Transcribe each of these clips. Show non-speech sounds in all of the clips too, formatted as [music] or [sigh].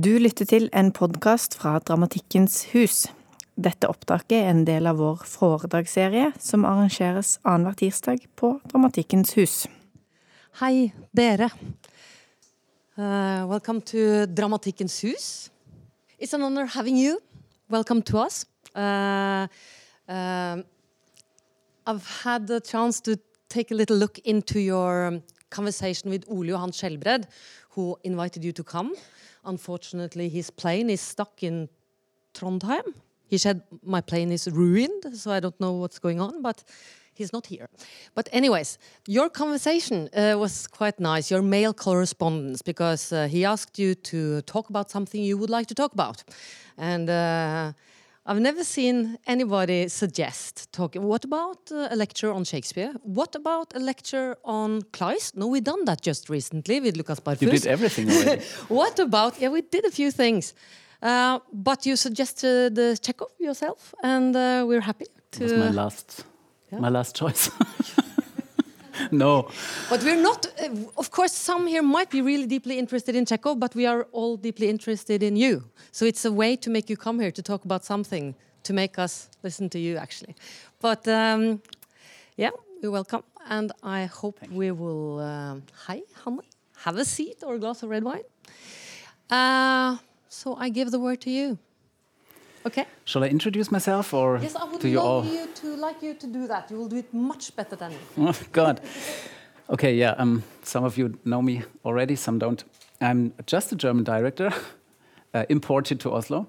Du lytter til en podkast fra Dramatikkens hus. Dette opptaket er en del av vår foredragsserie som arrangeres annenhver tirsdag på Dramatikkens hus. Hei, dere. Uh, welcome to Dramatikkens hus. It's an honor having you. Welcome to us. Uh, uh, I've had the chance to take a little look into your conversation with Ole Johan Skjelbred, who invited you to come. Unfortunately, his plane is stuck in Trondheim. He said, My plane is ruined, so I don't know what's going on, but he's not here. But, anyways, your conversation uh, was quite nice, your mail correspondence, because uh, he asked you to talk about something you would like to talk about. And uh, I've never seen anybody suggest talking. What about uh, a lecture on Shakespeare? What about a lecture on Kleist? No, we done that just recently with Lukas Bärfuss. You did everything already. [laughs] what about? Yeah, we did a few things. Uh, but you suggested uh, Chekhov yourself, and uh, we're happy to. That was my last, yeah. my last choice. [laughs] [laughs] no. But we're not, uh, of course, some here might be really deeply interested in Chekhov, but we are all deeply interested in you. So it's a way to make you come here to talk about something, to make us listen to you, actually. But um, yeah, you're welcome. And I hope Thank we will. Um, hi, Hanne. Have a seat or a glass of red wine. Uh, so I give the word to you. Okay. Shall I introduce myself, or yes, I would do you love all? you to like you to do that. You will do it much better than me. [laughs] Oh God. Okay, yeah. Um, some of you know me already, some don't. I'm just a German director, [laughs] uh, imported to Oslo.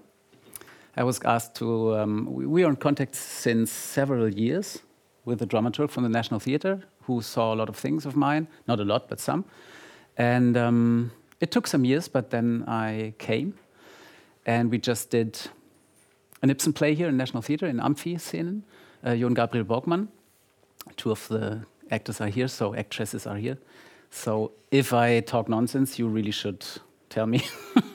I was asked to. Um, we, we are in contact since several years with a dramaturg from the National Theatre who saw a lot of things of mine, not a lot, but some. And um, it took some years, but then I came, and we just did an Ibsen play here in National Theatre in Amfiscenen. Uh, John Gabriel Borkman. Two of the actors are here, so actresses are here. So if I talk nonsense, you really should tell me.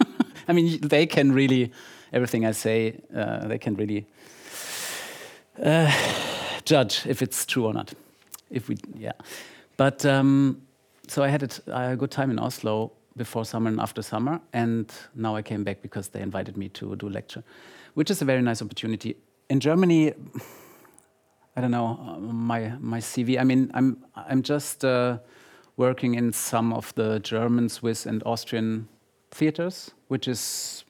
[laughs] I mean, they can really, everything I say, uh, they can really uh, judge if it's true or not. If we, yeah. But um, so I had a good time in Oslo before summer and after summer, and now I came back because they invited me to do a lecture which is a very nice opportunity. In Germany, I don't know uh, my my CV. I mean, I'm I'm just uh, working in some of the German, Swiss, and Austrian theaters, which is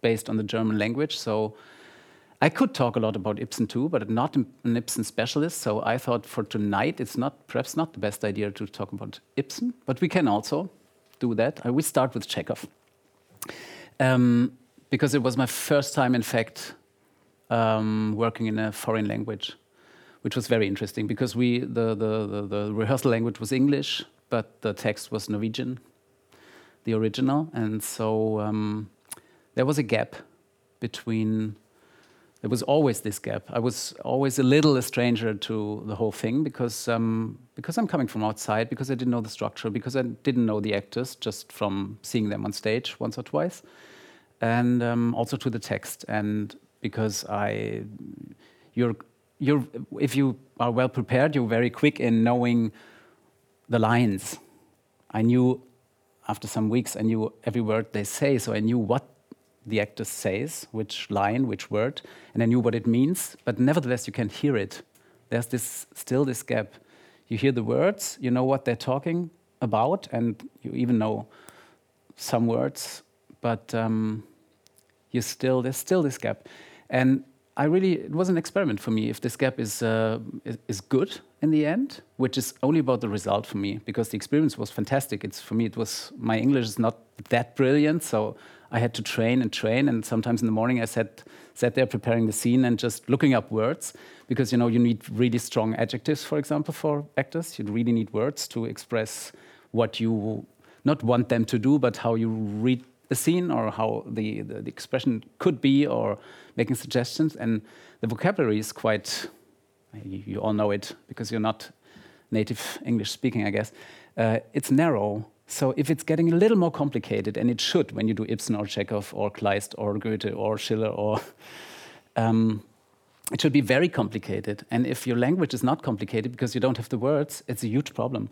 based on the German language. So I could talk a lot about Ibsen too, but I'm not an Ibsen specialist. So I thought for tonight, it's not perhaps not the best idea to talk about Ibsen, but we can also do that. I will start with Chekhov. Um, because it was my first time, in fact, um, working in a foreign language, which was very interesting because we the, the, the, the, rehearsal language was English, but the text was Norwegian, the original, and so um, there was a gap between. There was always this gap. I was always a little a stranger to the whole thing because um, because I'm coming from outside, because I didn't know the structure, because I didn't know the actors just from seeing them on stage once or twice and um, also to the text. And because I, you're, you're, if you are well prepared, you're very quick in knowing the lines. I knew after some weeks, I knew every word they say, so I knew what the actor says, which line, which word, and I knew what it means. But nevertheless, you can't hear it. There's this still this gap. You hear the words, you know what they're talking about, and you even know some words, but um, you still there's still this gap, and I really it was an experiment for me if this gap is, uh, is, is good in the end, which is only about the result for me because the experience was fantastic. It's for me it was my English is not that brilliant, so I had to train and train, and sometimes in the morning I sat sat there preparing the scene and just looking up words because you know you need really strong adjectives, for example, for actors. You really need words to express what you not want them to do, but how you read the scene or how the, the, the, expression could be or making suggestions. And the vocabulary is quite, you, you all know it because you're not native English speaking, I guess. Uh, it's narrow. So if it's getting a little more complicated, and it should when you do Ibsen or Chekhov or Kleist or Goethe or Schiller or. [laughs] Um, it should be very complicated. And if your language is not complicated because you don't have the words, it's a huge problem.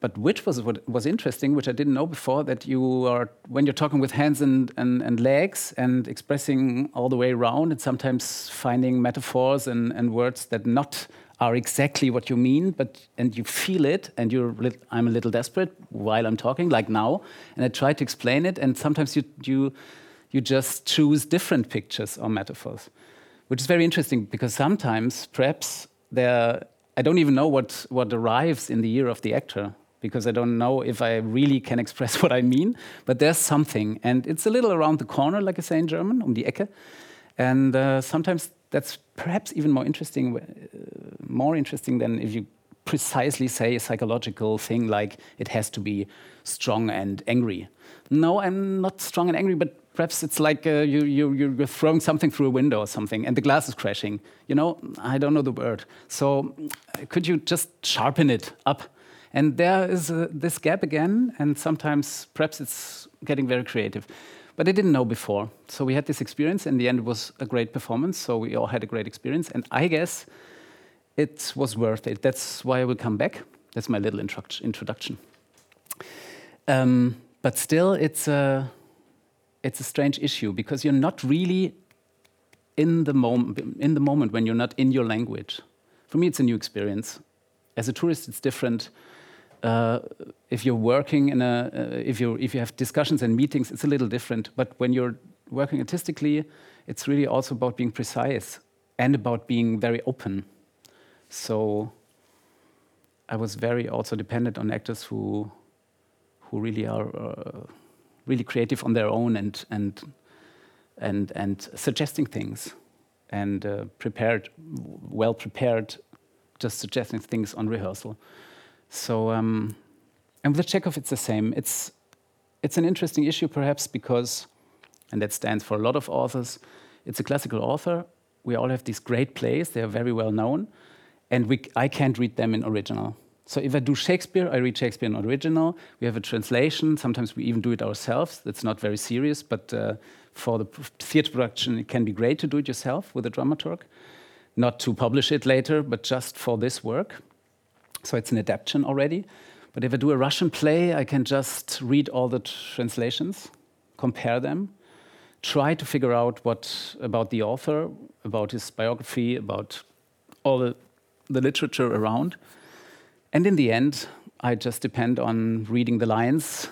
But which was what was interesting, which I didn't know before, that you are when you're talking with hands and, and, and legs and expressing all the way around, and sometimes finding metaphors and, and words that not are exactly what you mean, but and you feel it, and you're I'm a little desperate while I'm talking, like now, and I try to explain it, and sometimes you you you just choose different pictures or metaphors, which is very interesting because sometimes perhaps there I don't even know what what arrives in the ear of the actor because I don't know if I really can express [laughs] what I mean. But there's something, and it's a little around the corner, like I say in German, um die Ecke. And uh, sometimes that's perhaps even more interesting, uh, more interesting than if you precisely say a psychological thing like it has to be strong and angry. No, I'm not strong and angry, but perhaps it's like uh, you, you, you're throwing something through a window or something and the glass is crashing. You know, I don't know the word. So could you just sharpen it up? And there is uh, this gap again, and sometimes perhaps it's getting very creative. But I didn't know before. So we had this experience. In the end, it was a great performance. So we all had a great experience. And I guess it was worth it. That's why I will come back. That's my little introduction. Um, but still, it's a, it's a strange issue because you're not really in the, in the moment when you're not in your language. For me, it's a new experience. As a tourist, it's different uh, if you're working in a, uh, if you if you have discussions and meetings, it's a little different. But when you're working artistically, it's really also about being precise and about being very open. So I was very also dependent on actors who who really are uh, really creative on their own and and and and suggesting things and uh, prepared, well prepared, just suggesting things on rehearsal. So, um, and with Chekhov, it's the same. It's, it's an interesting issue, perhaps, because, and that stands for a lot of authors, it's a classical author. We all have these great plays, they are very well known, and we, I can't read them in original. So if I do Shakespeare, I read Shakespeare in original. We have a translation. Sometimes we even do it ourselves. That's not very serious, but uh, for the theatre production, it can be great to do it yourself with a dramaturg. Not to publish it later, but just for this work. So it's an adaptation already. But if I do a Russian play, I can just read all the translations, compare them, try to figure out what about the author, about his biography, about all the, the literature around. And in the end, I just depend on reading the lines,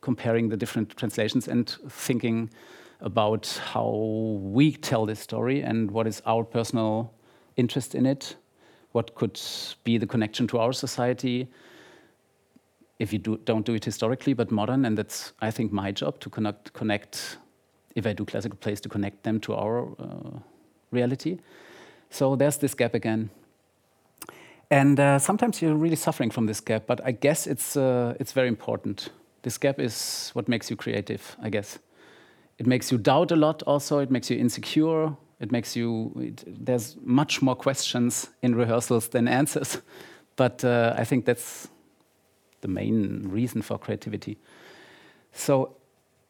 comparing the different translations, and thinking about how we tell this story and what is our personal interest in it what could be the connection to our society if you do, don't do it historically but modern. And that's i think my job to connect connect if i do classical plays to connect them to our uh, reality. So there's this gap again. And uh, sometimes you're really suffering from this gap but i guess it's uh, it's very important. This gap is what makes you creative i guess. It makes you doubt a lot also. It makes you insecure it makes you, it, there's much more questions in rehearsals than answers. [laughs] But uh, I think that's the main reason for creativity. So,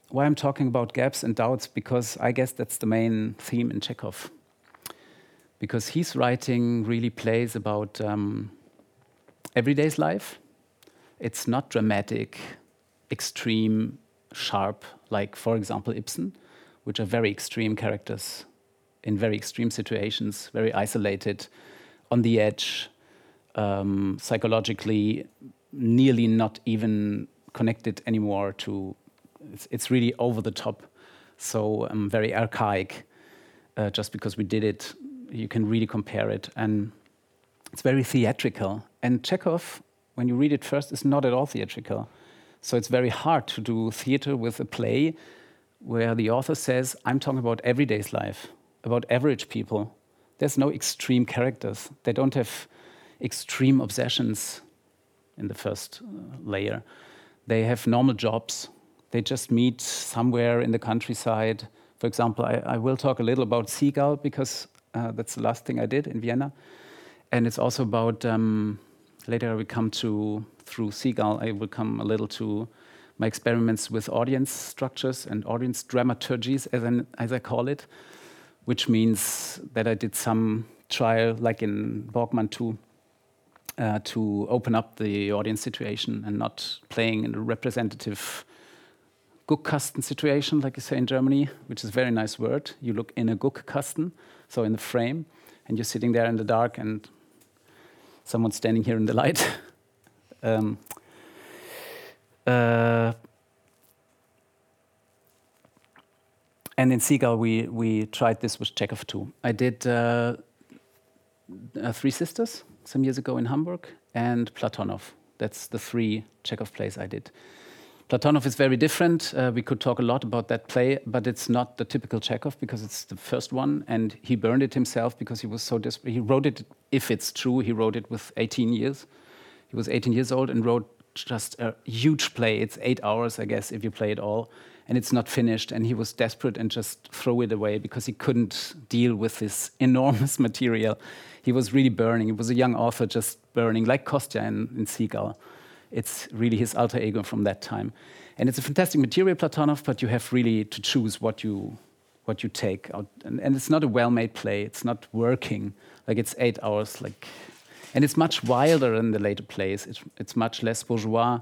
why I'm talking about gaps and doubts, because I guess that's the main theme in Chekhov. Because his writing really plays about um, everyday's life. It's not dramatic, extreme, sharp, like, for example, Ibsen, which are very extreme characters in very extreme situations, very isolated, on the edge, um, psychologically, nearly not even connected anymore to. It's, it's really over the top, so um, very archaic. Uh, just because we did it, you can really compare it, and it's very theatrical. And Chekhov, when you read it first, is not at all theatrical. So it's very hard to do theater with a play where the author says, "I'm talking about everyday's life." About average people. There's no extreme characters. They don't have extreme obsessions in the first uh, layer. They have normal jobs. They just meet somewhere in the countryside. For example, I, I will talk a little about Seagull because uh, that's the last thing I did in Vienna. And it's also about, um, later will come to, through Seagull, I will come a little to my experiments with audience structures and audience dramaturgies, as, an, as I call it which means that I did some trial, like in Borkman 2, uh, to open up the audience situation and not playing in a representative Guckkasten situation, like you say in Germany, which is a very nice word. You look in a Guckkasten, so in the frame, and you're sitting there in the dark and someone's standing here in the light. [laughs] um, uh, and in Seagull, we, we tried this with Chekhov too. I did uh, uh, Three Sisters some years ago in Hamburg and Platonov. That's the three Chekhov plays I did. Platonov is very different. Uh, we could talk a lot about that play, but it's not the typical Chekhov because it's the first one, and he burned it himself because he was so desperate. He wrote it, if it's true, he wrote it with 18 years. He was 18 years old and wrote just a huge play. It's eight hours, I guess, if you play it all, and it's not finished. And he was desperate and just threw it away because he couldn't deal with this [laughs] enormous material. He was really burning. He was a young author just burning, like Kostya in, in Seagull. It's really his alter ego from that time. And it's a fantastic material, Platonov, but you have really to choose what you what you take out. And, and it's not a well-made play. It's not working. Like it's eight hours. Like, and it's much wilder than the later plays. It's, it's much less bourgeois.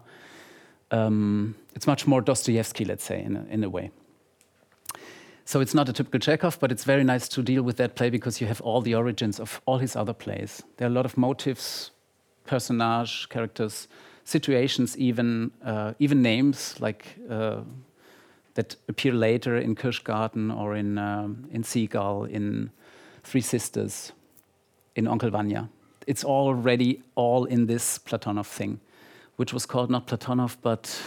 Um, it's much more Dostoevsky, let's say, in a, in a way. So it's not a typical Chekhov, but it's very nice to deal with that play because you have all the origins of all his other plays. There are a lot of motifs, personage, characters, situations, even uh, even names like uh, that appear later in Kirschgarten or in um, in Seagull, in Three Sisters, in Uncle Vanya. It's already all in this Platonov thing, which was called not Platonov but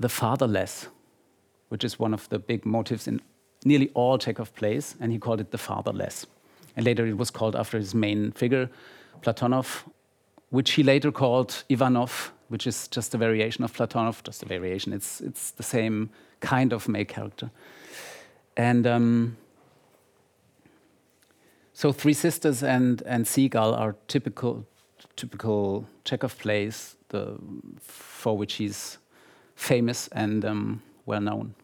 the fatherless, which is one of the big motives in nearly all Chekhov plays, and he called it the fatherless. And later it was called after his main figure, Platonov, which he later called Ivanov, which is just a variation of Platonov, just a variation. It's, it's the same kind of male character. And um, so Three Sisters and, and Seagull are typical, typical Chekhov plays the, for which he's famous and um, well known.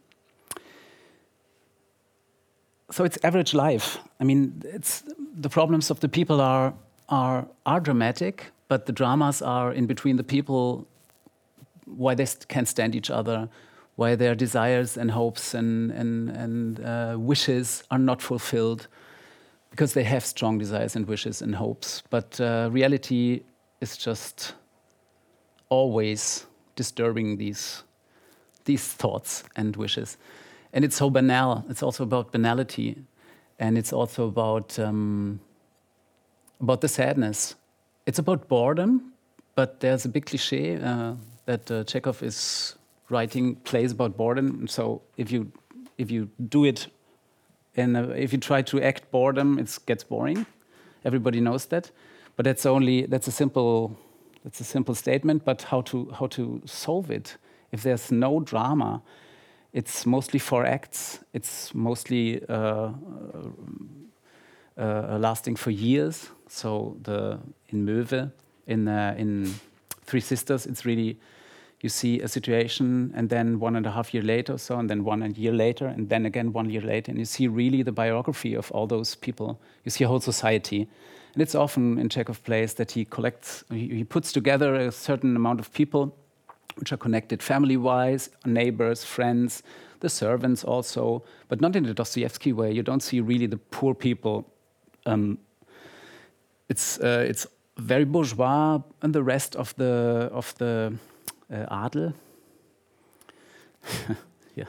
So it's average life. I mean, it's, the problems of the people are, are, are dramatic, but the dramas are in between the people, why they can't stand each other, why their desires and hopes and, and, and uh, wishes are not fulfilled, because they have strong desires and wishes and hopes. But uh, reality is just always disturbing these, these thoughts and wishes. And it's so banal. It's also about banality. And it's also about, um, about the sadness it's about boredom, but there's a big cliche uh, that uh, Chekhov is writing plays about boredom. So if you if you do it, and if you try to act boredom, it gets boring. Everybody knows that, but that's only that's a simple that's a simple statement. But how to how to solve it? If there's no drama, it's mostly four acts. It's mostly uh, uh, lasting for years. So the in Möwe, in uh, in Three Sisters, it's really you see a situation, and then one and a half year later, or so, and then one and year later, and then again one year later, and you see really the biography of all those people. You see a whole society, and it's often in Chekhov plays that he collects, he, puts together a certain amount of people, which are connected family-wise, neighbors, friends, the servants also, but not in the Dostoevsky way. You don't see really the poor people um, it's uh, it's very bourgeois, and the rest of the of the adel. [laughs] yeah,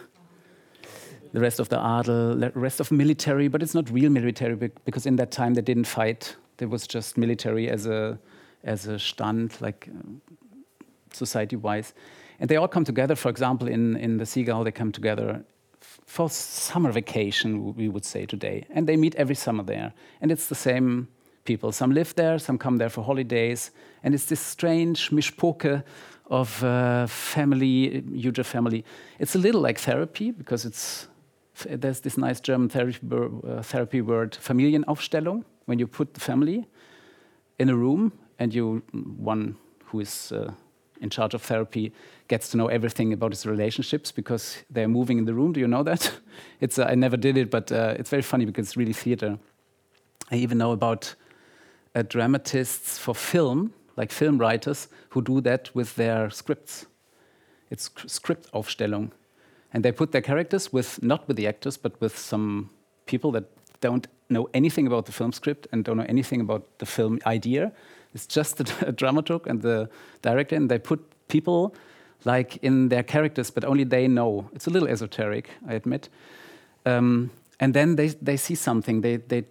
the rest of the adel, the rest of military, but it's not real military because in that time they didn't fight. There was just military as a as a stand, like uh, society-wise, and they all come together. For example, in in the Seagull, they come together for summer vacation, we would say today. And they meet every summer there. And it's the same people. Some live there, some come there for holidays. And it's this strange mishpoke of uh, family, huge family. It's a little like therapy because it's there's this nice German therapy, uh, therapy word, Familienaufstellung, when you put the family in a room and you, one who is uh, in charge of therapy gets to know everything about his relationships because they're moving in the room. Do you know that? [laughs] It's uh, I never did it, but uh, it's very funny because it's really theater. I even know about uh, dramatists for film, like film writers, who do that with their scripts. It's script Aufstellung. And they put their characters with, not with the actors, but with some people that don't know anything about the film script and don't know anything about the film idea. It's just [laughs] the dramaturg and the director, and they put people like in their characters, but only they know. It's a little esoteric, I admit. Um, and then they, they see something. They, they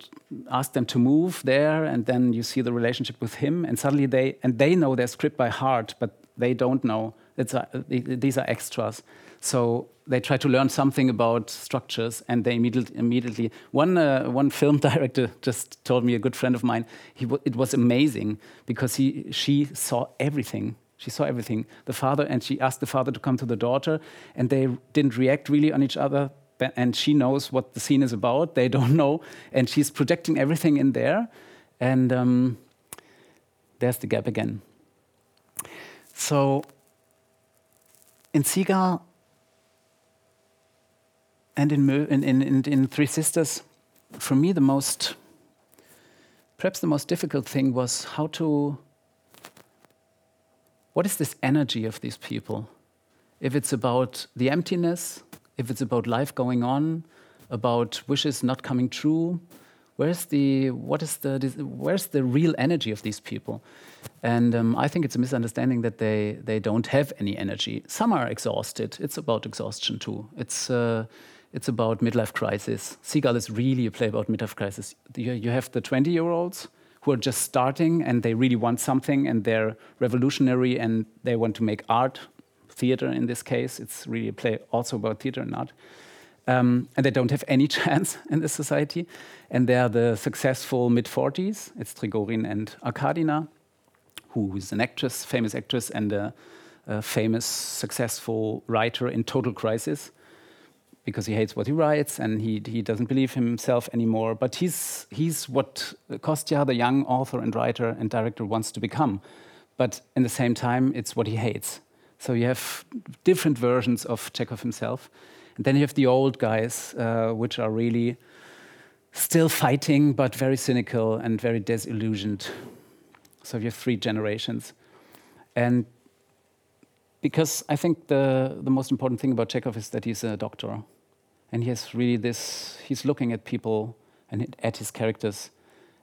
ask them to move there, and then you see the relationship with him, and suddenly they and they know their script by heart, but they don't know. It's a, these are extras. So they try to learn something about structures, and they immediately, immediately one uh, one film [laughs] director just told me a good friend of mine. He it was amazing because he she saw everything. She saw everything. The father and she asked the father to come to the daughter, and they didn't react really on each other. And she knows what the scene is about. They don't [laughs] know, and she's projecting everything in there, and um, there's the gap again. So in Seagull and in, in, in, in Three Sisters, for me, the most, perhaps the most difficult thing was how to, what is this energy of these people? If it's about the emptiness, if it's about life going on, about wishes not coming true, where's the what is the where's the real energy of these people? And um, i think it's a misunderstanding that they they don't have any energy. Some are exhausted. It's about exhaustion too. It's uh, it's about midlife crisis. Seagull is really a play about midlife crisis. You, you have the 20 year olds who are just starting and they really want something and they're revolutionary and they want to make art theater in this case it's really a play also about theater art um, and they don't have any [laughs] chance in this society. And they're the successful mid 40s. It's Trigorin and Arkadina, who is an actress, famous actress, and a, a, famous, successful writer in total crisis because he hates what he writes and he, he doesn't believe himself anymore. But he's, he's what Kostya, the young author and writer and director, wants to become. But in the same time, it's what he hates. So you have different versions of Chekhov himself. And then you have the old guys, uh, which are really still fighting, but very cynical and very disillusioned. So you have three generations. And because I think the, the most important thing about Chekhov is that he's a doctor. And he has really this, he's looking at people and at his characters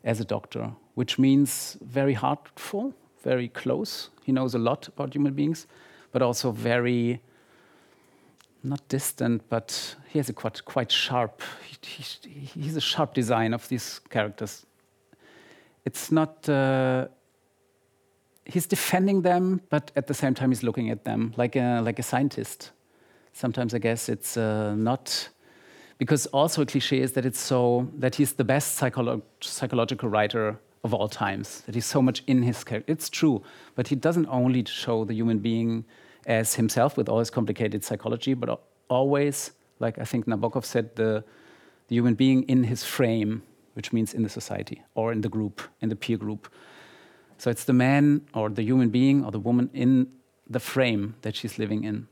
as a doctor, which means very heartful, very close. He knows a lot about human beings, but also very not distant, but he has a quite, quite sharp, he, he, he's a sharp design of these characters. It's not, uh, he's defending them, but at the same time he's looking at them like a, like a scientist. Sometimes I guess it's uh, not, because also a cliche is that it's so, that he's the best psycholo psychological writer of all times, that he's so much in his character. It's true, but he doesn't only show the human being as himself with all his complicated psychology, but always, like I think Nabokov said, the, the human being in his frame, which means in the society or in the group, in the peer group. So it's the man or the human being or the woman in the frame that she's living in.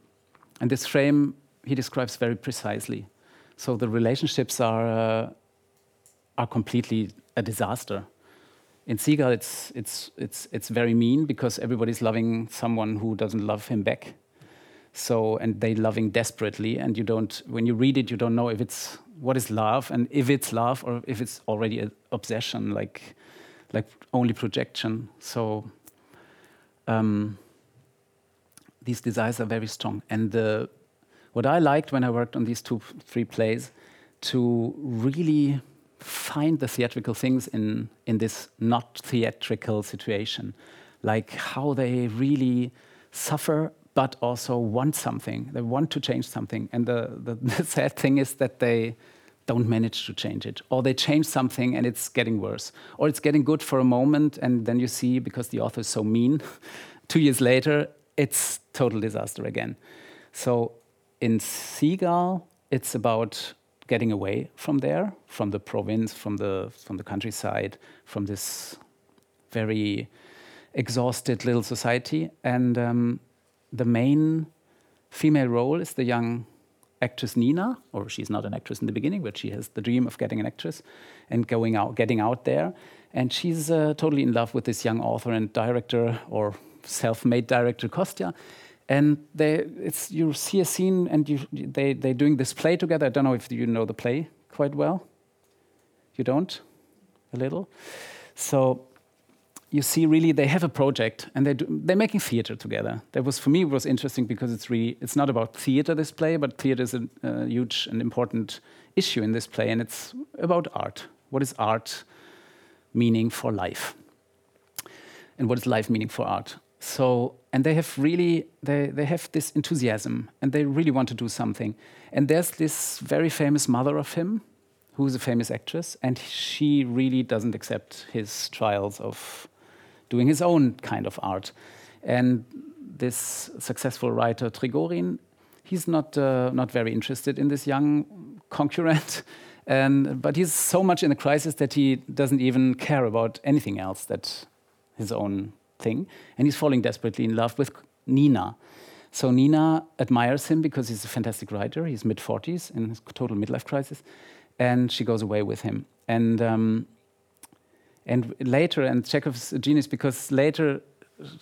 And this frame he describes very precisely. So the relationships are, uh, are completely a disaster in Seagull, it's, it's, it's, it's very mean because everybody's loving someone who doesn't love him back. So, and they loving desperately, and you don't, when you read it, you don't know if it's, what is love, and if it's love or if it's already an obsession, like, like only projection. So, um, these desires are very strong. And the, what I liked when I worked on these two, three plays, to really find the theatrical things in, in this not theatrical situation, like how they really suffer but also want something. They want to change something. And the, the, [laughs] the, sad thing is that they don't manage to change it. Or they change something and it's getting worse. Or it's getting good for a moment and then you see, because the author is so mean, [laughs] two years later, it's total disaster again. So in Seagull, it's about getting away from there, from the province, from the from the countryside, from this very exhausted little society. And um, the main female role is the young actress Nina, or she's not an actress in the beginning, but she has the dream of getting an actress and going out, getting out there. And she's uh, totally in love with this young author and director or self-made director Kostya. And they, it's, you see a scene and you, they, they're doing this play together. I don't know if you know the play quite well. You don't? A little? So you see really they have a project and they do, they're making theater together. That was for me was interesting because it's really it's not about theater this play, but theater is a, a huge and important issue in this play, and it's about art. What is art meaning for life? And what is life meaning for art? So and they have really they, they have this enthusiasm and they really want to do something. And there's this very famous mother of him, who's a famous actress, and she really doesn't accept his trials of doing his own kind of art. And this successful writer Trigorin, he's not uh, not very interested in this young concurrent, [laughs] and but he's so much in a crisis that he doesn't even care about anything else that his own thing, and he's falling desperately in love with Nina. So Nina admires him because he's a fantastic writer. He's mid 40s in his total midlife crisis, and she goes away with him. And um, and later, and Chekhov's a genius because later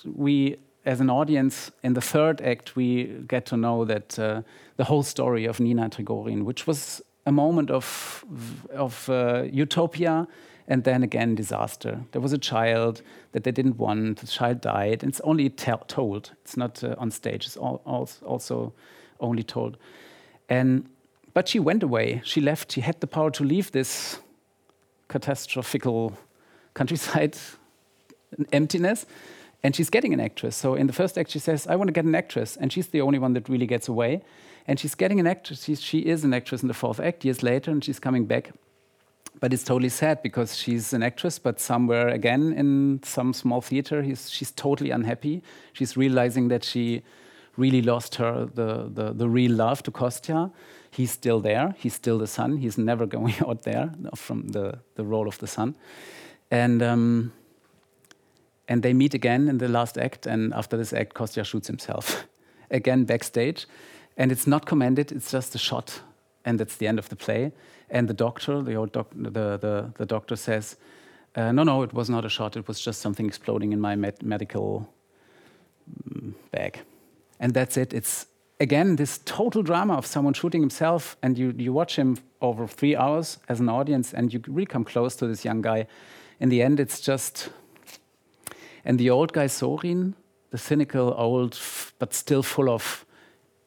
we, as an audience, in the third act, we get to know that uh, the whole story of Nina Trigorin, which was a moment of, of uh, utopia and then again disaster. There was a child that they didn't want, the child died, and it's only told, it's not uh, on stage, it's all, also only told. And, but she went away, she left, she had the power to leave this catastrophical countryside [laughs] emptiness. And she's getting an actress. So in the first act, she says, I want to get an actress. And she's the only one that really gets away. And she's getting an actress. She's, she is an actress in the fourth act, years later, and she's coming back. But it's totally sad because she's an actress, but somewhere again in some small theater, she's totally unhappy. She's realizing that she really lost her the, the, the real love to Kostya. He's still there. He's still the son. He's never [laughs] going out there from the, the role of the son and um, and they meet again in the last act. And after this act, Kostya shoots himself [laughs] again backstage, and it's not commended. It's just a shot, and that's the end of the play. And the doctor, the old doc, the, the the doctor says, uh, "No, no, it was not a shot. It was just something exploding in my med medical mm, bag." And that's it. It's again this total drama of someone shooting himself, and you you watch him over three hours as an audience, and you really come close to this young guy in the end, it's just. And the old guy, Sorin, the cynical old, but still full of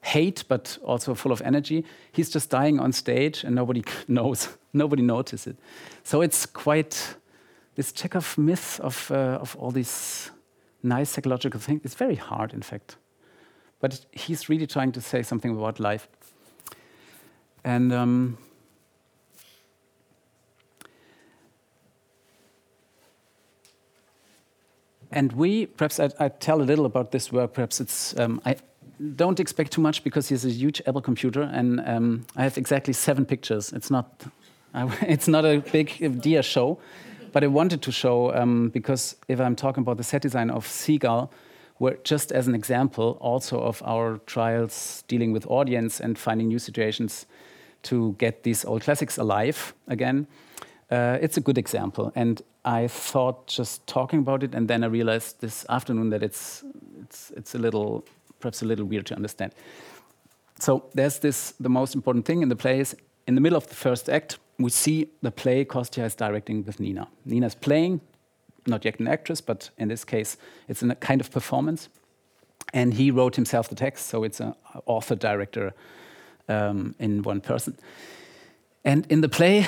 hate, but also full of energy, he's just dying on stage and nobody [laughs] knows, nobody notices it. So it's quite this Chekhov myth of, uh, of all these nice psychological things. It's very hard, in fact. But he's really trying to say something about life. And um, and we, perhaps I, I, tell a little about this work. Perhaps it's, um, I don't expect too much because he's a huge Apple computer, and um, I have exactly seven pictures. It's not, [laughs] it's not a big dear show, but I wanted to show um, because if I'm talking about the set design of Seagull, where just as an example also of our trials dealing with audience and finding new situations to get these old classics alive again. Uh, it's a good example, and I thought just talking about it, and then I realized this afternoon that it's it's it's a little perhaps a little weird to understand. So there's this the most important thing in the play is in the middle of the first act we see the play Kostya is directing with Nina. Nina's playing, not yet an actress, but in this case it's a kind of performance, and he wrote himself the text, so it's an author director um, in one person. And in the play,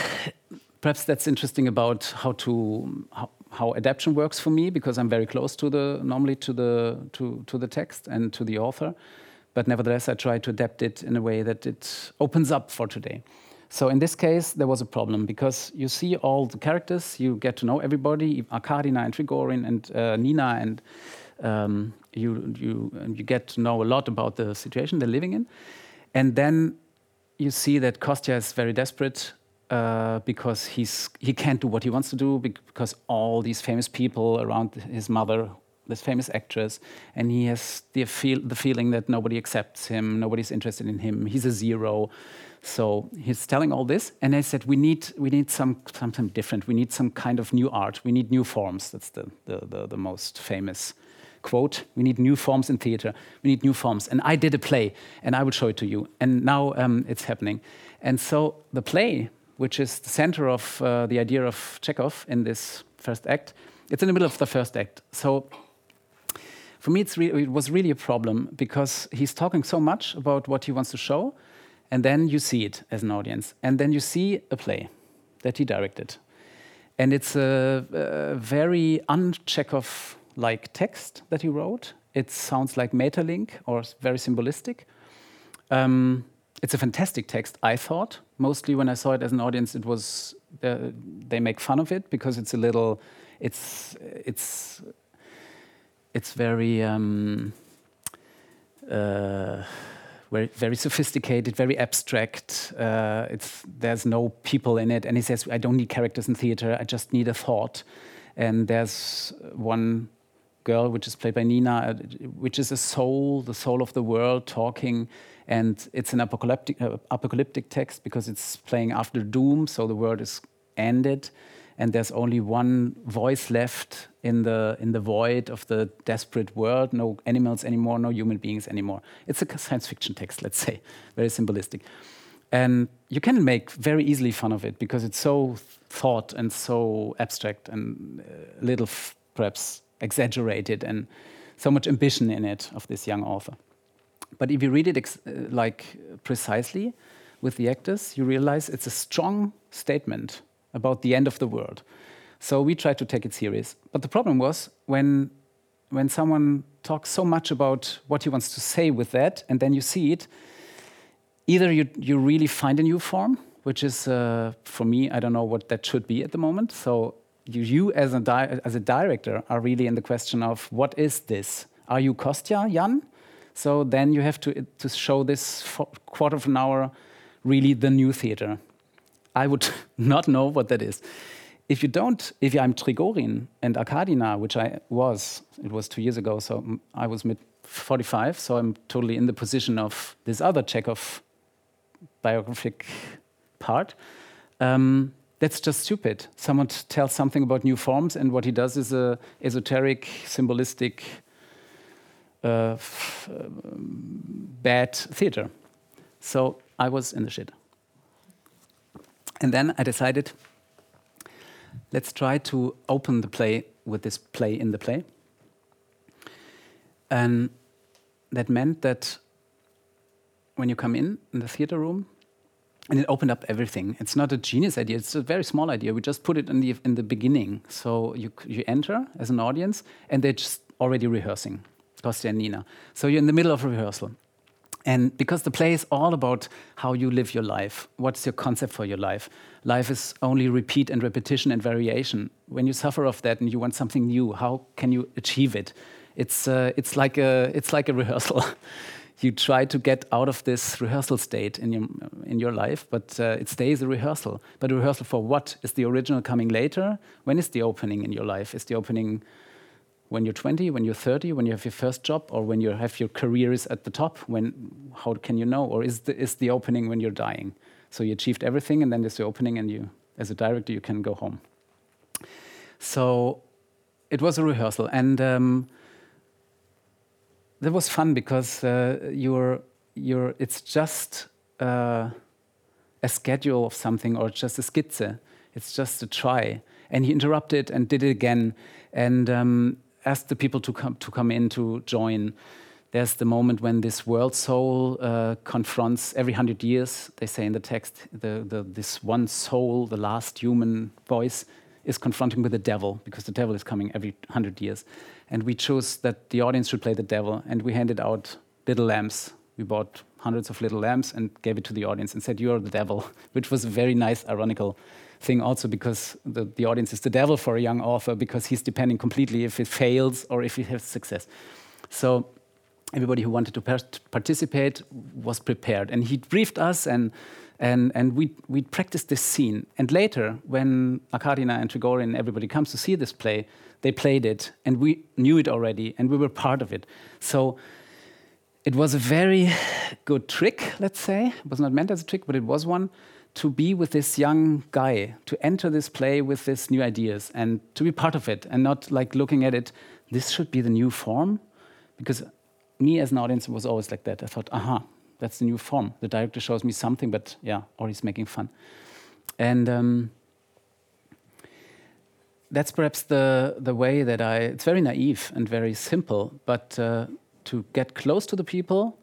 perhaps that's interesting about how to how, how, adaptation works for me because I'm very close to the normally to the to to the text and to the author, but nevertheless I try to adapt it in a way that it opens up for today. So in this case, there was a problem because you see all the characters, you get to know everybody, Arkadina and Trigorin and uh, Nina, and um, you you you get to know a lot about the situation they're living in, and then you see that Kostya is very desperate uh, because he's he can't do what he wants to do because all these famous people around his mother this famous actress, and he has the feel the feeling that nobody accepts him, nobody's interested in him. He's a zero. So he's telling all this, and I said we need we need some something different. We need some kind of new art. We need new forms. That's the the, the, the most famous quote. We need new forms in theater. We need new forms. And I did a play, and I will show it to you. And now um, it's happening. And so the play, which is the center of uh, the idea of Chekhov in this first act, it's in the middle of the first act. So for me, it was really a problem because he's talking so much about what he wants to show, and then you see it as an audience, and then you see a play that he directed, and it's a, a very un-Chekhov like text that he wrote. It sounds like Maeterlinck or very symbolistic. Um, it's a fantastic text, I thought. Mostly when I saw it as an audience, it was uh, they make fun of it because it's a little, it's it's it's very um, uh, very, very sophisticated, very abstract. Uh, it's there's no people in it, and he says, "I don't need characters in theater. I just need a thought." And there's one girl, which is played by Nina, uh, which is a soul, the soul of the world, talking. And it's an apocalyptic, uh, apocalyptic text because it's playing after doom, so the world is ended, and there's only one voice left in the in the void of the desperate world. No animals anymore, no human beings anymore. It's a science fiction text, let's say, very symbolistic. And you can make very easily fun of it because it's so thought and so abstract and a uh, little perhaps exaggerated and so much ambition in it of this young author. But if you read it uh, like precisely with the actors, you realize it's a strong statement about the end of the world. So we try to take it serious. But the problem was when when someone talks so much about what he wants to say with that, and then you see it, either you, you really find a new form, which is, uh, for me, I don't know what that should be at the moment. So you, you as, a as a director are really in the question of what is this? Are you Kostya, Jan? So then you have to, to show this quarter of an hour really the new theater. I would [laughs] not know what that is. If you don't, if I'm Trigorin and Arkadina, which I was, it was two years ago, so I was mid 45, so I'm totally in the position of this other Chekhov biographic part. Um, that's just stupid. Someone tells something about new forms, and what he does is a esoteric, symbolistic, uh, bad theater. So I was in the shit. And then I decided, let's try to open the play with this play in the play. And that meant that when you come in in the theater room, and it opened up everything. It's not a genius idea; it's a very small idea. We just put it in the in the beginning. So you you enter as an audience, and they're just already rehearsing, Kostya and Nina. So you're in the middle of a rehearsal, and because the play is all about how you live your life, what's your concept for your life? Life is only repeat and repetition and variation. When you suffer of that and you want something new, how can you achieve it? It's uh, it's like a it's like a [laughs] rehearsal. you try to get out of this rehearsal state in your in your life, but uh, it stays a rehearsal. But a rehearsal for what? Is the original coming later? When is the opening in your life? Is the opening when you're 20, when you're 30, when you have your first job, or when you have your career is at the top? When how can you know? Or is the is the opening when you're dying? So you achieved everything, and then there's the opening, and you, as a director, you can go home. So it was a rehearsal, and. Um, that was fun because uh, you're you're it's just uh, a schedule of something or just a skizze. It's just a try. And he interrupted and did it again and um, asked the people to come to come in to join. There's the moment when this world soul uh, confronts every hundred years. They say in the text, the, the, this one soul, the last human voice, is confronting with the devil because the devil is coming every hundred years. And we chose that the audience should play the devil, and we handed out little lamps. We bought hundreds of little lamps and gave it to the audience and said, "You are the devil," [laughs] which was a very nice, ironical thing also because the, the audience is the devil for a young author because he's depending completely if it fails or if he has success. So everybody who wanted to participate was prepared, and he briefed us and And, and we, we practiced this scene. And later, when Arkadina and Trigorin and everybody comes to see this play, they played it, and we knew it already, and we were part of it. So it was a very good trick, let's say. It was not meant as a trick, but it was one to be with this young guy, to enter this play with these new ideas and to be part of it and not like looking at it, this should be the new form. Because me as an audience was always like that. I thought, aha, that's the new form. The director shows me something, but yeah, or he's making fun. And um, that's perhaps the, the way that I, it's very naive and very simple, but uh, to get close to the people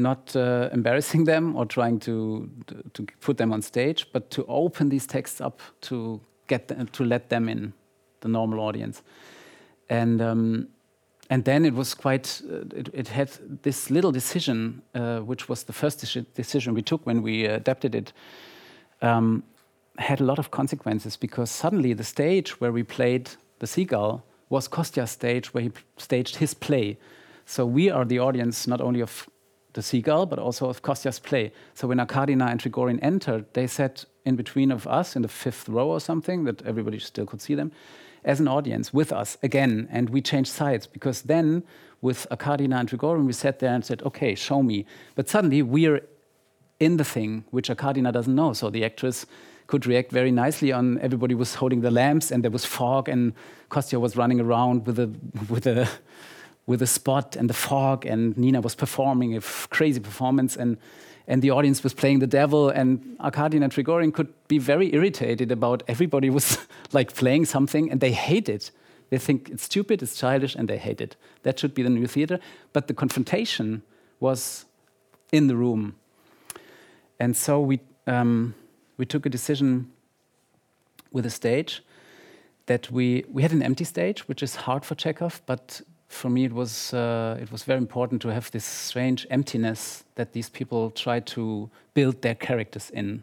not uh, embarrassing [laughs] them or trying to, to put them on stage, but to open these texts up to get them, to let them in, the normal audience. And um, and then it was quite. Uh, it, it, had this little decision, uh, which was the first decision we took when we adapted it. Um, had a lot of consequences because suddenly the stage where we played the seagull was Kostya's stage where he staged his play. So we are the audience not only of the seagull, but also of Kostya's play. So when Arkadina and Trigorin entered, they sat in between of us in the fifth row or something that everybody still could see them as an audience with us again. And we changed sides because then with Arkadina and Trigorin, we sat there and said, okay, show me. But suddenly we're in the thing, which Arkadina doesn't know. So the actress could react very nicely on everybody was holding the lamps and there was fog and Kostya was running around with a, [laughs] with a, with a spot and the fog, and Nina was performing a crazy performance, and and the audience was playing the devil, and Arkadina and Trigorin could be very irritated about everybody was [laughs] like playing something, and they hate it. They think it's stupid, it's childish, and they hate it. That should be the new theater. But the confrontation was in the room, and so we um, we took a decision with the stage that we we had an empty stage, which is hard for Chekhov, but for me it was uh, it was very important to have this strange emptiness that these people try to build their characters in.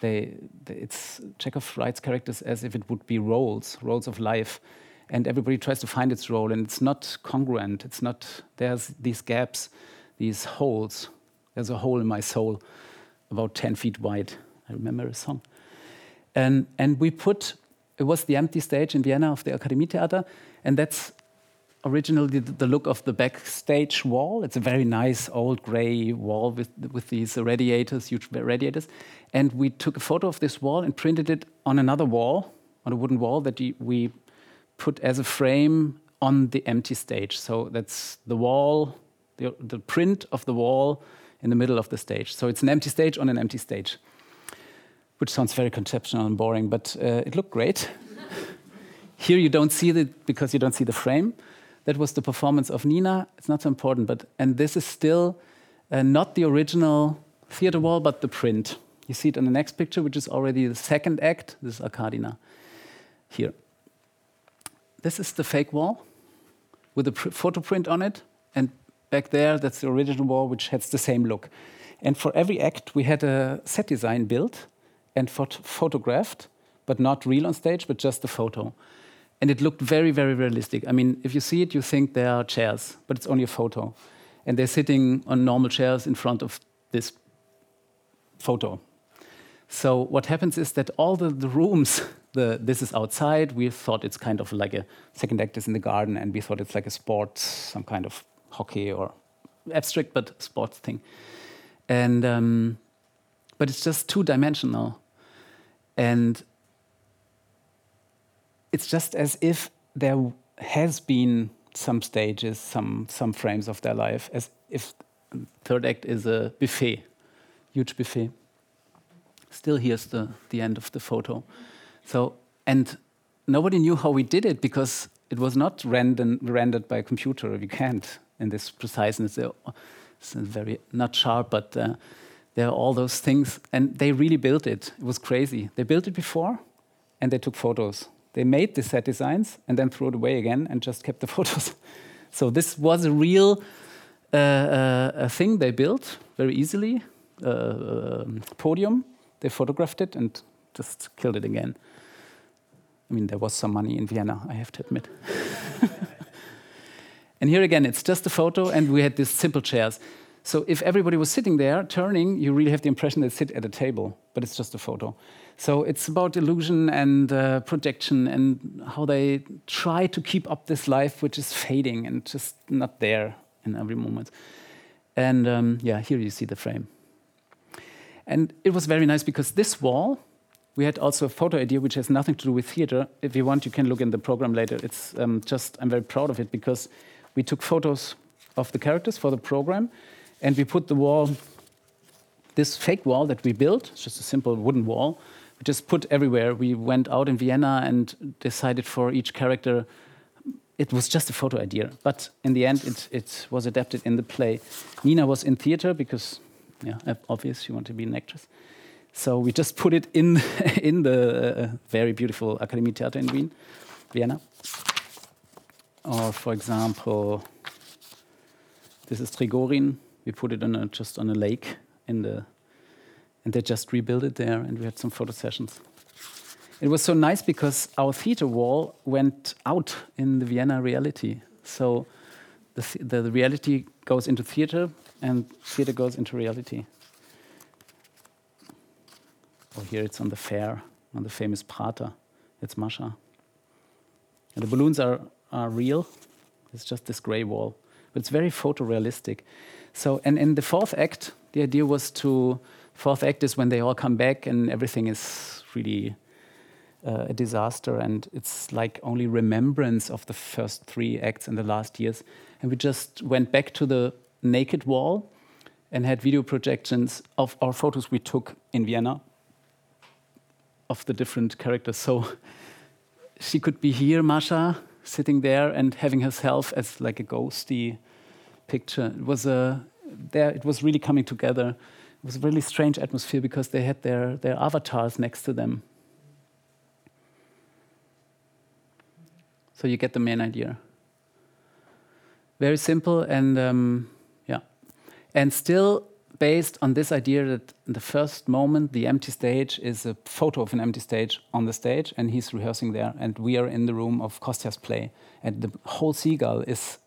They, they, it's Chekhov writes characters as if it would be roles, roles of life, and everybody tries to find its role, and it's not congruent. It's not. There's these gaps, these holes. There's a hole in my soul, about ten feet wide. I remember a song, and and we put. It was the empty stage in Vienna of the Akademie Theater, and that's originally the look of the backstage wall. It's a very nice old gray wall with, with these radiators, huge radiators. And we took a photo of this wall and printed it on another wall, on a wooden wall that we put as a frame on the empty stage. So that's the wall, the, the print of the wall in the middle of the stage. So it's an empty stage on an empty stage, which sounds very conceptual and boring, but uh, it looked great. [laughs] Here you don't see it because you don't see the frame that was the performance of Nina. It's not so important, but and this is still uh, not the original theater wall, but the print. You see it in the next picture, which is already the second act. This is Arkadina here. This is the fake wall with a photo print on it, and back there, that's the original wall, which has the same look. And for every act, we had a set design built and phot photographed, but not real on stage, but just the photo and it looked very, very realistic. I mean, if you see it, you think there are chairs, but it's only a photo. And they're sitting on normal chairs in front of this photo. So what happens is that all the, the rooms, [laughs] the, this is outside, we thought it's kind of like a second act is in the garden, and we thought it's like a sport, some kind of hockey or abstract but sports thing. And um, but it's just two dimensional. And it's just as if there has been some stages, some some frames of their life, as if third act is a buffet, huge buffet. Still, here's the the end of the photo. So and nobody knew how we did it because it was not render, rendered by a computer. We can't in this preciseness. It's very not sharp, but uh, there are all those things, and they really built it. It was crazy. They built it before, and they took photos they made the set designs and then threw it away again and just kept the [laughs] photos. so this was a real uh, uh, a thing they built very easily, uh, um, podium. They photographed it and just killed it again. I mean, there was some money in Vienna, I have to admit. [laughs] and here again, it's just a photo, and we had these simple chairs. So if everybody was sitting there turning, you really have the impression they sit at a table, but it's just a photo. So it's about illusion and uh, projection and how they try to keep up this life which is fading and just not there in every moment. And um, yeah, here you see the frame. And it was very nice because this wall, we had also a photo idea which has nothing to do with theater. If you want, you can look in the program later. It's um, just, I'm very proud of it because we took photos of the characters for the program and we put the wall, this fake wall that we built, it's just a simple wooden wall, we just put everywhere. We went out in Vienna and decided for each character. It was just a photo idea, but in the end, it, it was adapted in the play. Nina was in theater because, yeah, obvious, she wanted to be an actress. So we just put it in [laughs] in the uh, very beautiful Akademie Theater in Wien, Vienna. Or, for example, this is Trigorin. We put it on a, just on a lake in the uh, and they just rebuilt it there, and we had some photo sessions. It was so nice because our theater wall went out in the Vienna reality. So the, the, the reality goes into theater, and theater goes into reality. Oh, here it's on the fair, on the famous Prater. It's Masha. And the balloons are, are real. It's just this gray wall. But it's very photorealistic. So, and in the fourth act, the idea was to Fourth act is when they all come back and everything is really uh, a disaster, and it's like only remembrance of the first three acts in the last years. And we just went back to the naked wall and had video projections of our photos we took in Vienna of the different characters. So she could be here, Masha, sitting there and having herself as like a ghosty picture. It was a there. It was really coming together it was a really strange atmosphere because they had their, their avatars next to them. So you get the main idea. Very simple and um, yeah, and still based on this idea that in the first moment the empty stage is a photo of an empty stage on the stage and he's rehearsing there and we are in the room of Kostya's play and the whole seagull is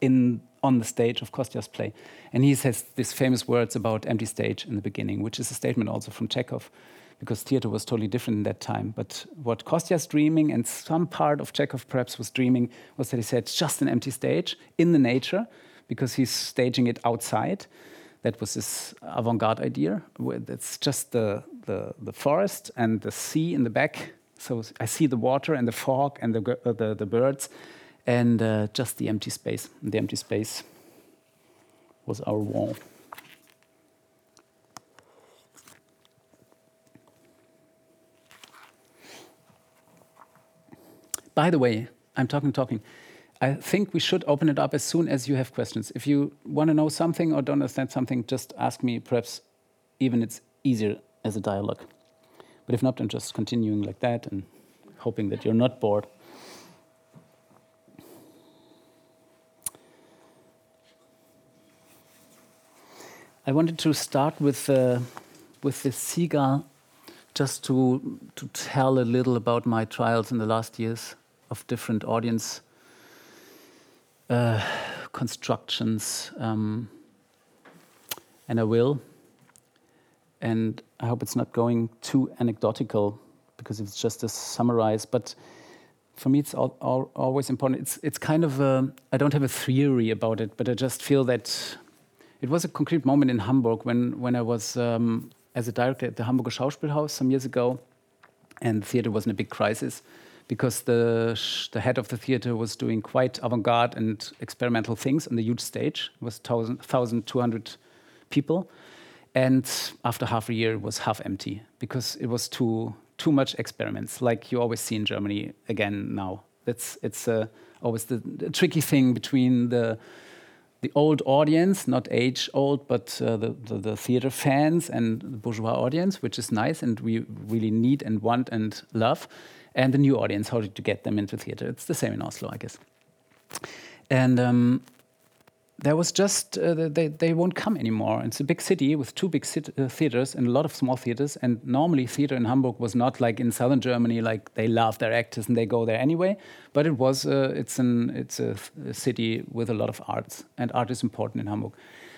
in on the stage of Kostya's play. And he says these famous words about empty stage in the beginning, which is a statement also from Chekhov, because theater was totally different in that time. But what Kostya's dreaming, and some part of Chekhov perhaps was dreaming, was that he said, just an empty stage in the nature, because he's staging it outside. That was his avant-garde idea. It's just the, the, the forest and the sea in the back. So I see the water and the fog and the, uh, the, the birds and uh, just the empty space. And the empty space was our wall. By the way, I'm talking, talking. I think we should open it up as soon as you have questions. If you want to know something or don't understand something, just ask me. Perhaps even it's easier as a dialogue. But if not, I'm just continuing like that and hoping that you're not bored. I wanted to start with uh, with the seagull, just to to tell a little about my trials in the last years of different audience uh, constructions, um, and I will. And I hope it's not going too anecdotal because it's just a summarize, but for me, it's all, all, always important. It's it's kind of a, I don't have a theory about it, but I just feel that it was a concrete moment in Hamburg when, when I was um, as a director at the Hamburger Schauspielhaus some years ago, and the theater was in a big crisis because the, the head of the theater was doing quite avant garde and experimental things on the huge stage. It was 1,200 people. And after half a year, it was half empty because it was too, too much experiments, like you always see in Germany again now. That's, it's uh, always the, the tricky thing between the the old audience, not age old, but uh, the, the, the, theater fans and the bourgeois audience, which is nice and we really need and want and love, and the new audience, how to get them into theater. It's the same in Oslo, I guess. And um, there was just uh, they they won't come anymore. It's a big city with two big uh, theaters and a lot of small theaters. And normally, theater in Hamburg was not like in southern Germany, like they love their actors and they go there anyway. But it was uh, it's an it's a, a, city with a lot of arts, and art is important in Hamburg.